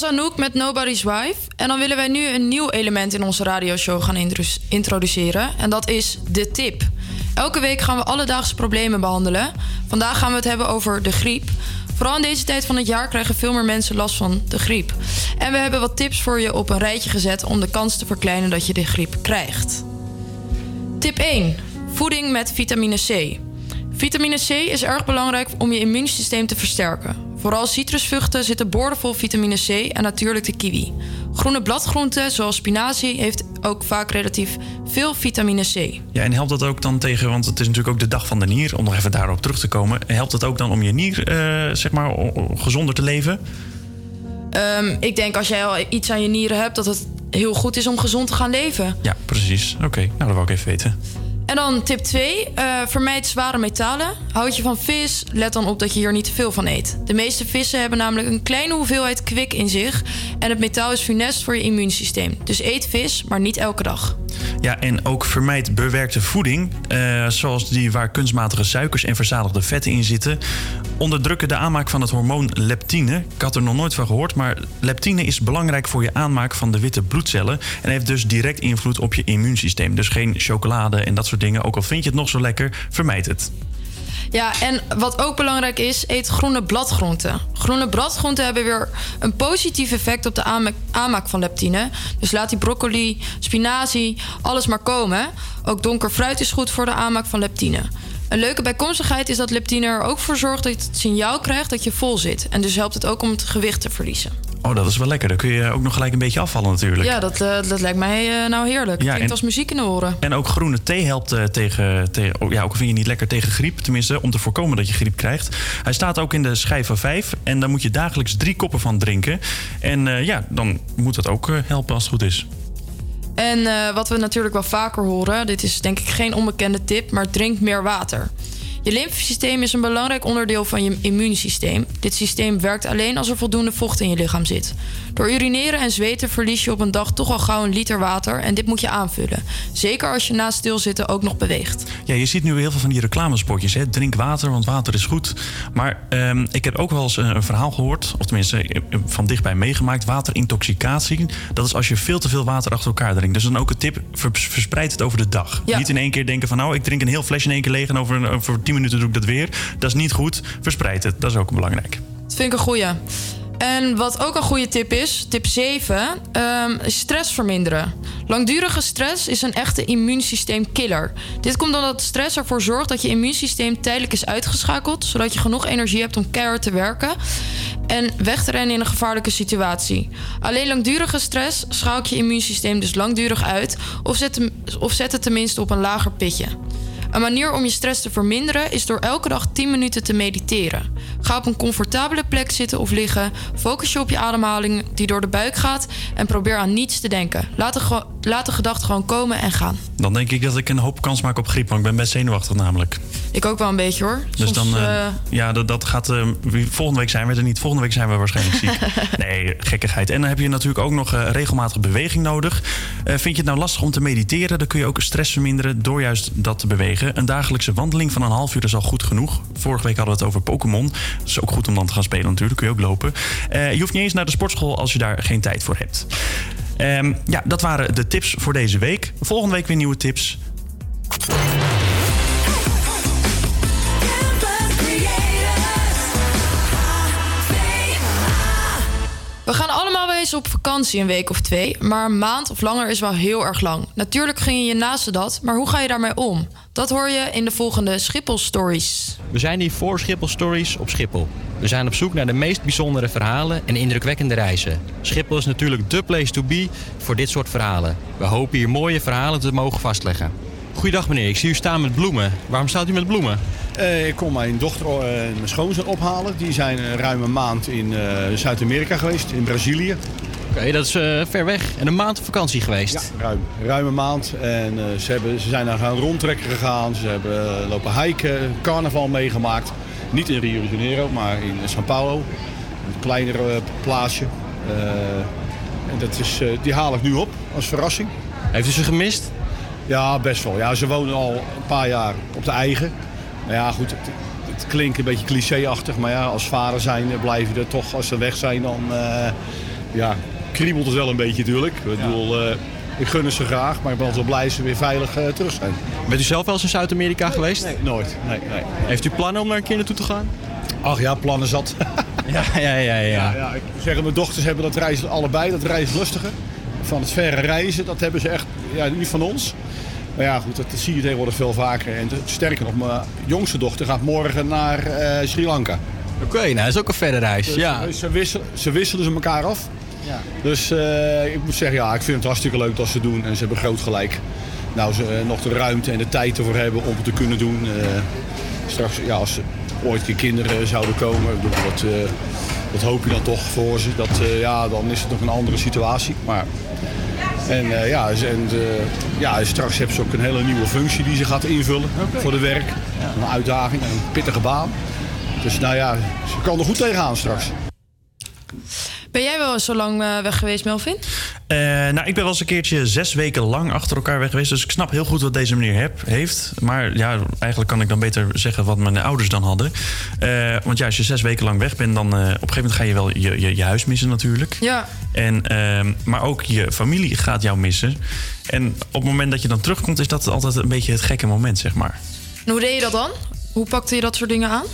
[SPEAKER 7] was Anouk met Nobody's Wife. En dan willen wij nu een nieuw element in onze radioshow gaan intro- introduceren. En dat is de tip. Elke week gaan we alledaagse problemen behandelen. Vandaag gaan we het hebben over de griep. Vooral in deze tijd van het jaar krijgen veel meer mensen last van de griep. En we hebben wat tips voor je op een rijtje gezet om de kans te verkleinen dat je de griep krijgt. Tip 1. Voeding met vitamine C. Vitamine C is erg belangrijk om je immuunsysteem te versterken. Vooral citrusvruchten zitten boordevol vitamine C en natuurlijk de kiwi. Groene bladgroenten zoals spinazie heeft ook vaak relatief veel vitamine C.
[SPEAKER 6] Ja, en helpt dat ook dan tegen, want het is natuurlijk ook de dag van de nier, om nog even daarop terug te komen. Helpt het ook dan om je nier, eh, zeg maar, gezonder te leven?
[SPEAKER 7] Ehm, ik denk als jij al iets aan je nieren hebt, dat het heel goed is om gezond te gaan leven.
[SPEAKER 6] Ja, precies. Oké, nou dat wou ik even weten.
[SPEAKER 7] En dan tip 2. vermijd zware metalen. Houd je van vis, let dan op dat je hier niet te veel van eet. De meeste vissen hebben namelijk een kleine hoeveelheid kwik in zich. En het metaal is funest voor je immuunsysteem. Dus eet vis, maar niet elke dag.
[SPEAKER 6] Ja, en ook vermijd bewerkte voeding, eh, zoals die waar kunstmatige suikers en verzadigde vetten in zitten, onderdrukken de aanmaak van het hormoon leptine. Ik had er nog nooit van gehoord, maar leptine is belangrijk voor je aanmaak van de witte bloedcellen en heeft dus direct invloed op je immuunsysteem. Dus geen chocolade en dat soort dingen, ook al vind je het nog zo lekker, vermijd het.
[SPEAKER 7] Ja, en wat ook belangrijk is, eet groene bladgroenten. Groene bladgroenten hebben weer een positief effect op de aanmaak, van leptine. Dus laat die broccoli, spinazie, alles maar komen. Ook donker fruit is goed voor de aanmaak van leptine. Een leuke bijkomstigheid is dat leptine er ook voor zorgt dat je het signaal krijgt dat je vol zit. En dus helpt het ook om het gewicht te verliezen.
[SPEAKER 6] Oh, dat is wel lekker. Dan kun je ook nog gelijk een beetje afvallen natuurlijk.
[SPEAKER 7] Ja, dat, eh, dat lijkt mij eh, nou heerlijk.
[SPEAKER 6] Ja,
[SPEAKER 7] Klinkt
[SPEAKER 6] en-
[SPEAKER 7] als muziek in de oren.
[SPEAKER 6] En ook groene thee helpt eh, tegen, tegen oh, ja, ook al vind je niet lekker tegen griep, tenminste om te voorkomen dat je griep krijgt. Hij staat ook in de schijf van 5 en daar moet je dagelijks drie koppen van drinken. En ja, dan moet dat ook helpen als het goed is.
[SPEAKER 7] En wat we natuurlijk wel vaker horen, dit is denk ik geen onbekende tip, maar drink meer water. Je lymfesysteem is een belangrijk onderdeel van je immuunsysteem. Dit systeem werkt alleen als er voldoende vocht in je lichaam zit. Door urineren en zweten verlies je op een dag toch al gauw een liter water en dit moet je aanvullen. Zeker als je na stilzitten ook nog beweegt.
[SPEAKER 6] Ja, je ziet nu heel veel van die reclamespotjes. Hè? Drink water, want water is goed. Maar ehm, ik heb ook wel eens een, een verhaal gehoord, of tenminste eh, van dichtbij meegemaakt. Waterintoxicatie. Dat is als je veel te veel water achter elkaar drinkt. Dus dan ook een tip, vers- verspreid het over de dag.
[SPEAKER 7] Ja.
[SPEAKER 6] Niet in één keer denken van nou, ik drink een heel flesje in één keer leeg... en over, een- over 10 minuten doe ik dat weer. Dat is niet goed. Verspreid het, dat is ook belangrijk.
[SPEAKER 7] Dat vind ik een goeie. En wat ook een goede tip is, tip 7, ehm, stress verminderen. Langdurige stress is een echte immuunsysteemkiller. Dit komt omdat stress ervoor zorgt dat je immuunsysteem tijdelijk is uitgeschakeld, zodat je genoeg energie hebt om keihard te werken en weg te rennen in een gevaarlijke situatie. Alleen langdurige stress schakelt je immuunsysteem dus langdurig uit of zet, hem, of zet het tenminste op een lager pitje. Een manier om je stress te verminderen is door elke dag 10 minuten te mediteren. Ga op een comfortabele plek zitten of liggen. Focus je op je ademhaling die door de buik gaat en probeer aan niets te denken. Laat de, laat de gedachten gewoon komen en gaan.
[SPEAKER 6] Dan denk ik dat ik een hoop kans maak op griep, want ik ben best zenuwachtig namelijk.
[SPEAKER 7] Ik ook wel een beetje hoor.
[SPEAKER 6] Dus dan, eh,
[SPEAKER 7] eh,
[SPEAKER 6] ja, dat, dat gaat. eh, volgende week zijn we er niet. Volgende week zijn we waarschijnlijk ziek. (laughs) nee, gekkigheid. En dan heb je natuurlijk ook nog regelmatige beweging nodig. Vind je het nou lastig om te mediteren? Dan kun je ook stress verminderen door juist dat te bewegen. Een dagelijkse wandeling van een half uur is al goed genoeg. Vorige week hadden we het over Pokémon. Dat is ook goed om dan te gaan spelen natuurlijk. Kun je ook lopen. Eh, je hoeft niet eens naar de sportschool als je daar geen tijd voor hebt. Ehm, ja, dat waren de tips voor deze week. Volgende week weer nieuwe tips.
[SPEAKER 7] Eens op vakantie een week of twee, maar een maand of langer is wel heel erg lang. Natuurlijk gun je je naasten dat, maar hoe ga je daarmee om? Dat hoor je in de volgende Schiphol Stories.
[SPEAKER 26] We zijn hier voor Schiphol Stories op Schiphol. We zijn op zoek naar de meest bijzondere verhalen en indrukwekkende reizen. Schiphol is natuurlijk dé place to be voor dit soort verhalen. We hopen hier mooie verhalen te mogen vastleggen. Goeiedag meneer, ik zie u staan met bloemen. Waarom staat u met bloemen?
[SPEAKER 34] Eh, ik kom mijn dochter eh, en mijn schoonzoon ophalen. Die zijn een ruime maand in eh, Zuid-Amerika geweest, in Brazilië.
[SPEAKER 26] Oké, dat is eh, ver weg. En een maand op vakantie geweest.
[SPEAKER 34] Ja, ruim, ruime maand. En eh, ze, hebben, ze zijn daar gaan rondtrekken gegaan. Ze hebben eh, lopen hiken, carnaval meegemaakt. Niet in Rio de Janeiro, maar in São Paulo. Een kleiner eh, plaatsje. Eh, en dat is, eh, die haal ik nu op als verrassing.
[SPEAKER 26] Heeft u ze gemist?
[SPEAKER 34] Ja, best wel. Ja, ze wonen al een paar jaar op de eigen. Maar ja, goed, het, het klinkt een beetje clichéachtig. Maar ja, als vader zijn eh, blijf je er toch, als ze weg zijn, dan eh, ja, kriebelt het wel een beetje natuurlijk. Ik bedoel, eh, ik gun ze graag, maar ik ben altijd blij ze weer veilig terug zijn.
[SPEAKER 26] Bent u zelf wel eens in Zuid-Amerika geweest?
[SPEAKER 34] Nee, nooit. Nee, nee.
[SPEAKER 26] Heeft u plannen om naar een keer naartoe te gaan?
[SPEAKER 34] Ach ja, plannen zat. (laughs)
[SPEAKER 26] Ja, ja, ja, ja.
[SPEAKER 34] ja, ik moet zeggen, mijn dochters hebben dat reizen allebei, dat reislustige. Van het verre reizen, dat hebben ze echt ja, niet van ons. Maar ja, goed, dat zie je tegenwoordig veel vaker. En te- sterker nog, mijn jongste dochter gaat morgen naar eh, Sri Lanka.
[SPEAKER 26] Oké, nou dat is ook een verre reis.
[SPEAKER 34] Dus,
[SPEAKER 26] ja.
[SPEAKER 34] ze, wisselen, ze wisselen ze elkaar af.
[SPEAKER 26] Ja.
[SPEAKER 34] Dus eh, ik moet zeggen, ja, ik vind het hartstikke leuk dat ze doen. En ze hebben groot gelijk. Nou, ze eh, nog de ruimte en de tijd ervoor hebben om het te kunnen doen. Straks, ja, als ze ooit keer kinderen zouden komen, dat, dat hoop je dan toch voor ze. Dat, ja, dan is het nog een andere situatie. Maar En, eh, ja, en eh, ja, straks heeft ze ook een hele nieuwe functie die ze gaat invullen voor de werk. Een uitdaging, een pittige baan. Dus nou ja, ze kan er goed tegenaan straks.
[SPEAKER 7] Ben jij wel eens zo lang eh, weg geweest, Melvin?
[SPEAKER 6] Eh, nou, ik ben wel eens een keertje zes weken lang achter elkaar weg geweest. Dus ik snap heel goed wat deze meneer heb, heeft. Maar ja, eigenlijk kan ik dan beter zeggen wat mijn ouders dan hadden. Eh, want ja, als je zes weken lang weg bent, dan op een gegeven moment ga je wel je, je, je huis missen natuurlijk.
[SPEAKER 7] Ja.
[SPEAKER 6] En, ehm, maar ook je familie gaat jou missen. En op het moment dat je dan terugkomt, is dat altijd een beetje het gekke moment, zeg maar.
[SPEAKER 7] En hoe deed je dat dan? Hoe pakte je dat soort dingen aan?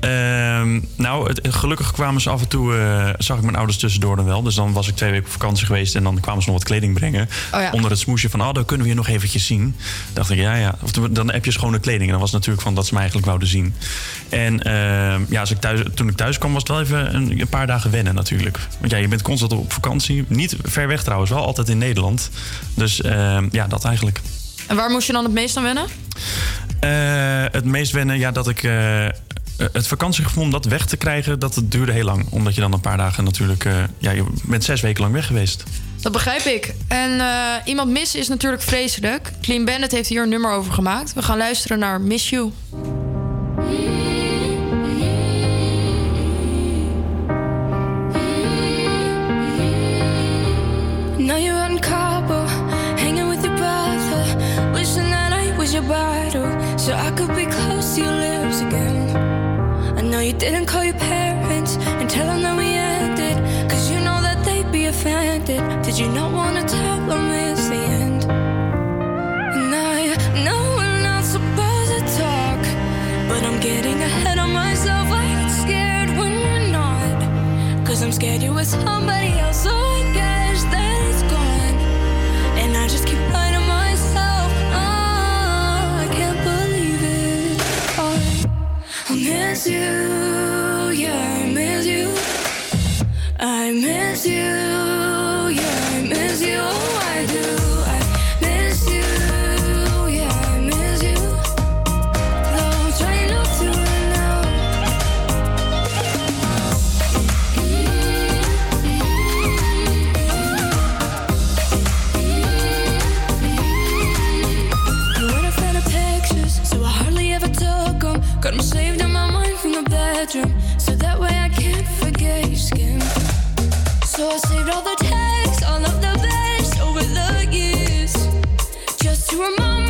[SPEAKER 6] Ehm, nou, het, gelukkig kwamen ze af en toe, eh, zag ik mijn ouders tussendoor dan wel. Dus dan was ik twee weken op vakantie geweest en dan kwamen ze nog wat kleding brengen.
[SPEAKER 7] Oh ja.
[SPEAKER 6] Onder het smoesje van, oh, dan kunnen we je nog eventjes zien. dacht ik, ja, ja. Of dan heb je schone kleding. En dan was het natuurlijk van dat ze me eigenlijk wouden zien. En ehm, ja, als ik thuis, toen ik thuis kwam, was het wel even een, een paar dagen wennen natuurlijk. Want ja, je bent constant op vakantie. Niet ver weg trouwens, wel altijd in Nederland. Dus ehm, ja, dat eigenlijk.
[SPEAKER 7] En waar moest je dan het meest aan wennen?
[SPEAKER 6] Eh, het meest wennen, ja, dat ik. eh, het vakantiegevoel om dat weg te krijgen, dat duurde heel lang. Omdat je dan een paar dagen natuurlijk. eh, ja, je bent zes weken lang weg geweest.
[SPEAKER 7] Dat begrijp ik. En eh, iemand missen is natuurlijk vreselijk. Clean Bandit heeft hier een nummer over gemaakt. We gaan luisteren naar Miss You.
[SPEAKER 33] Now you're out in Cabo, hanging with your brother. Wishing that I was your bridal, so I could be close to. I know you didn't call your parents and tell them that we ended, cause you know that they'd be offended. Did you not wanna tell them it's the end? And I know we're not supposed to talk, but I'm getting ahead of myself. I get scared when we're not. Cause I'm scared you're with somebody else, so I guess miss you, yeah, I miss you. I miss you, bedroom, so that way I can't forget your skin. So I saved all the texts, all of the best over the years, just to remind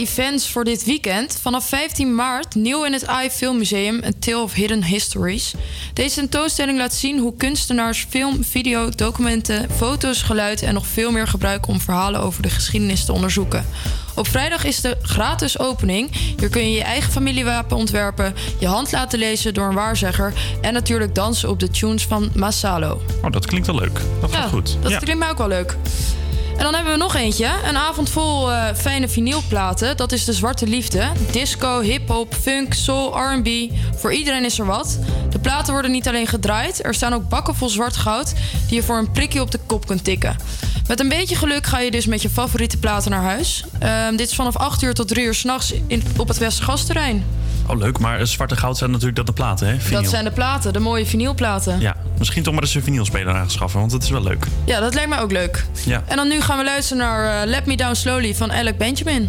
[SPEAKER 11] events voor dit weekend. Vanaf 15 maart nieuw in het AI Filmmuseum, A Tale of Hidden Histories. Deze tentoonstelling laat zien hoe kunstenaars film, video, documenten, foto's, geluid en nog veel meer gebruiken om verhalen over de geschiedenis te onderzoeken. Op vrijdag is de gratis opening. Hier kun je je eigen familiewapen ontwerpen, je hand laten lezen door een waarzegger en natuurlijk dansen op de tunes van Masalo.
[SPEAKER 6] Oh, dat klinkt wel leuk. Dat gaat
[SPEAKER 11] Ja,
[SPEAKER 6] goed.
[SPEAKER 11] Dat
[SPEAKER 6] Ja.
[SPEAKER 11] klinkt mij ook wel leuk. En dan hebben we nog eentje. Een avond vol eh, fijne vinylplaten. Dat is de Zwarte Liefde. Disco, hip-hop, funk, soul, RB. Voor iedereen is er wat. De platen worden niet alleen gedraaid. Er staan ook bakken vol zwart goud. die je voor een prikje op de kop kunt tikken. Met een beetje geluk ga je dus met je favoriete platen naar huis. Ehm, dit is vanaf 8 uur tot 3 uur s'nachts op het Westergasterrein.
[SPEAKER 6] Oh, leuk. Maar zwarte goud zijn natuurlijk dat de platen, hè? Vinyl.
[SPEAKER 11] Dat zijn de platen, de mooie vinylplaten.
[SPEAKER 6] Ja, misschien toch maar eens een vinylspeler aanschaffen, want dat is wel leuk.
[SPEAKER 11] Ja, dat lijkt mij ook leuk.
[SPEAKER 6] Ja.
[SPEAKER 11] En dan nu gaan we luisteren naar eh, Let Me Down Slowly van Alec Benjamin.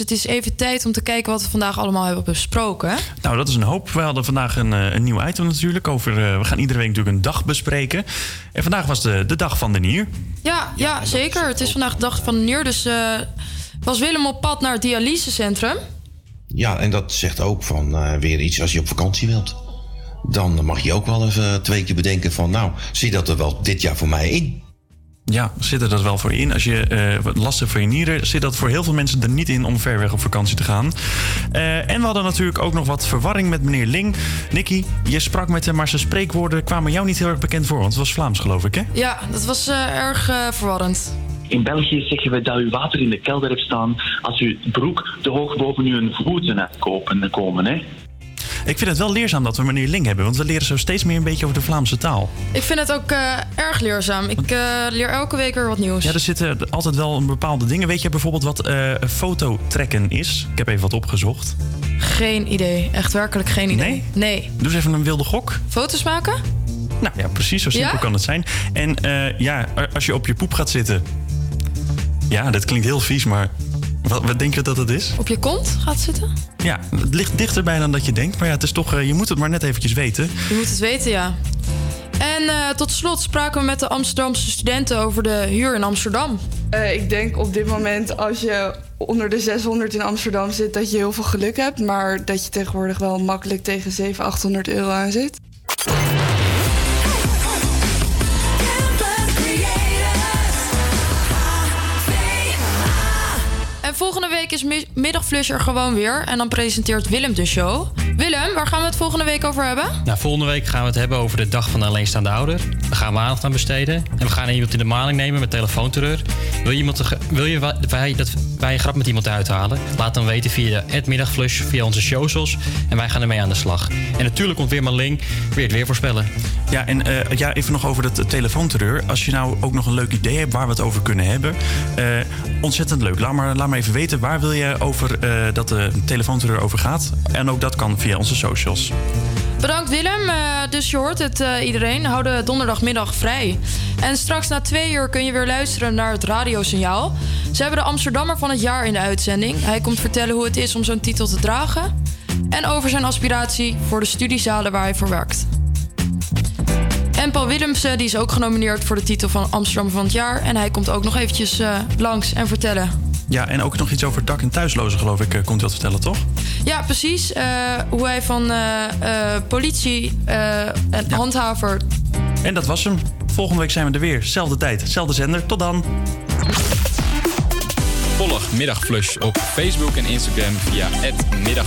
[SPEAKER 11] Het is even tijd om te kijken wat we vandaag allemaal hebben besproken.
[SPEAKER 6] Nou, dat is een hoop. We hadden vandaag een, eh, een nieuw item natuurlijk. Over, eh, we gaan iedere week natuurlijk een dag bespreken. En vandaag was de, de dag van de nier.
[SPEAKER 11] Ja, ja zeker. Het is vandaag de dag van de nier, dus eh, was Willem op pad naar het dialysecentrum.
[SPEAKER 27] Ja, en dat zegt ook van eh, weer iets als je op vakantie wilt. Dan mag je ook wel even twee keer bedenken van... nou, zit dat er wel dit jaar voor mij in?
[SPEAKER 6] Ja, zit er dat wel voor in? Als je eh, wat last hebt van je nieren, zit dat voor heel veel mensen er niet in om ver weg op vakantie te gaan. Eh, en we hadden natuurlijk ook nog wat verwarring met meneer Ling. Nicky, je sprak met hem, maar zijn spreekwoorden kwamen jou niet heel erg bekend voor. Want het was Vlaams, geloof ik, hè?
[SPEAKER 11] Ja, dat was eh, erg eh, verwarrend.
[SPEAKER 32] In België zeggen we dat u water in de kelder hebt staan als uw broek te hoog boven uw voeten uitkomen komen. Hè?
[SPEAKER 6] Ik vind het wel leerzaam dat we meneer Ling hebben, want we leren zo steeds meer een beetje over de Vlaamse taal.
[SPEAKER 11] Ik vind het ook eh, erg leerzaam. Ik eh, leer elke week weer wat nieuws.
[SPEAKER 6] Ja, er zitten altijd wel een bepaalde dingen. Weet je bijvoorbeeld wat eh fototrekken is? Ik heb even wat opgezocht.
[SPEAKER 11] Geen idee. Echt werkelijk geen idee.
[SPEAKER 6] Nee?
[SPEAKER 11] Nee.
[SPEAKER 6] Doe eens even een wilde gok.
[SPEAKER 11] Foto's maken?
[SPEAKER 6] Nou ja, precies, zo simpel
[SPEAKER 11] Ja?
[SPEAKER 6] kan het zijn. En ja, als je op je poep gaat zitten, Ja, dat klinkt heel vies, maar wat, wat denk je dat het is?
[SPEAKER 7] Op je kont gaat zitten?
[SPEAKER 6] Ja, het ligt dichterbij dan dat je denkt. Maar ja, het is toch, eh, je moet het maar net eventjes weten.
[SPEAKER 7] Je moet het weten, ja. En eh, tot slot spraken we met de Amsterdamse studenten over de huur in Amsterdam.
[SPEAKER 35] Eh, ik denk op dit moment als je onder de 600 in Amsterdam zit... dat je heel veel geluk hebt. Maar dat je tegenwoordig wel makkelijk tegen 700, 800 euro aan zit.
[SPEAKER 7] En volgende week is mi- Middagflush er gewoon weer. En dan presenteert Willem de show. Willem, waar gaan we het volgende week over hebben?
[SPEAKER 26] Nou, volgende week gaan we het hebben over de dag van de alleenstaande ouder. Daar gaan we aandacht aan besteden. En we gaan iemand in de maling nemen met telefoonterreur. Wil je, iemand wil je wij, dat wij een grap met iemand uithalen? Laat dan weten via het middagflush, via onze socials. En wij gaan ermee aan de slag. En natuurlijk komt weer Marling weer het weer voorspellen.
[SPEAKER 6] Ja, en eh, ja, even nog over dat telefoonterreur. Als je nou ook nog een leuk idee hebt waar we het over kunnen hebben. eh, ontzettend leuk. Laat maar, laat maar even weten waar wil je over eh, dat de telefoonterreur over gaat. En ook dat kan via onze socials.
[SPEAKER 7] Bedankt Willem. Eh, dus je hoort het eh, iedereen. Hou de donderdagmiddag vrij. En straks na twee uur kun je weer luisteren naar het radiosignaal. Ze hebben de Amsterdammer van het jaar in de uitzending. Hij komt vertellen hoe het is om zo'n titel te dragen. En over zijn aspiratie voor de studiezalen waar hij voor werkt. En Paul Willemsen die is ook genomineerd voor de titel van Amsterdammer van het jaar. En hij komt ook nog eventjes langs en vertellen
[SPEAKER 6] Ja, en ook nog iets over dak- en thuislozen, geloof ik, eh, komt u dat vertellen, toch?
[SPEAKER 7] Ja, precies. Eh, hoe hij van eh, politie eh, en handhaver.
[SPEAKER 6] En dat was hem. Volgende week zijn we er weer. Zelfde tijd, zelfde zender. Tot dan.
[SPEAKER 36] Volg Middagflush op Facebook en Instagram via @middag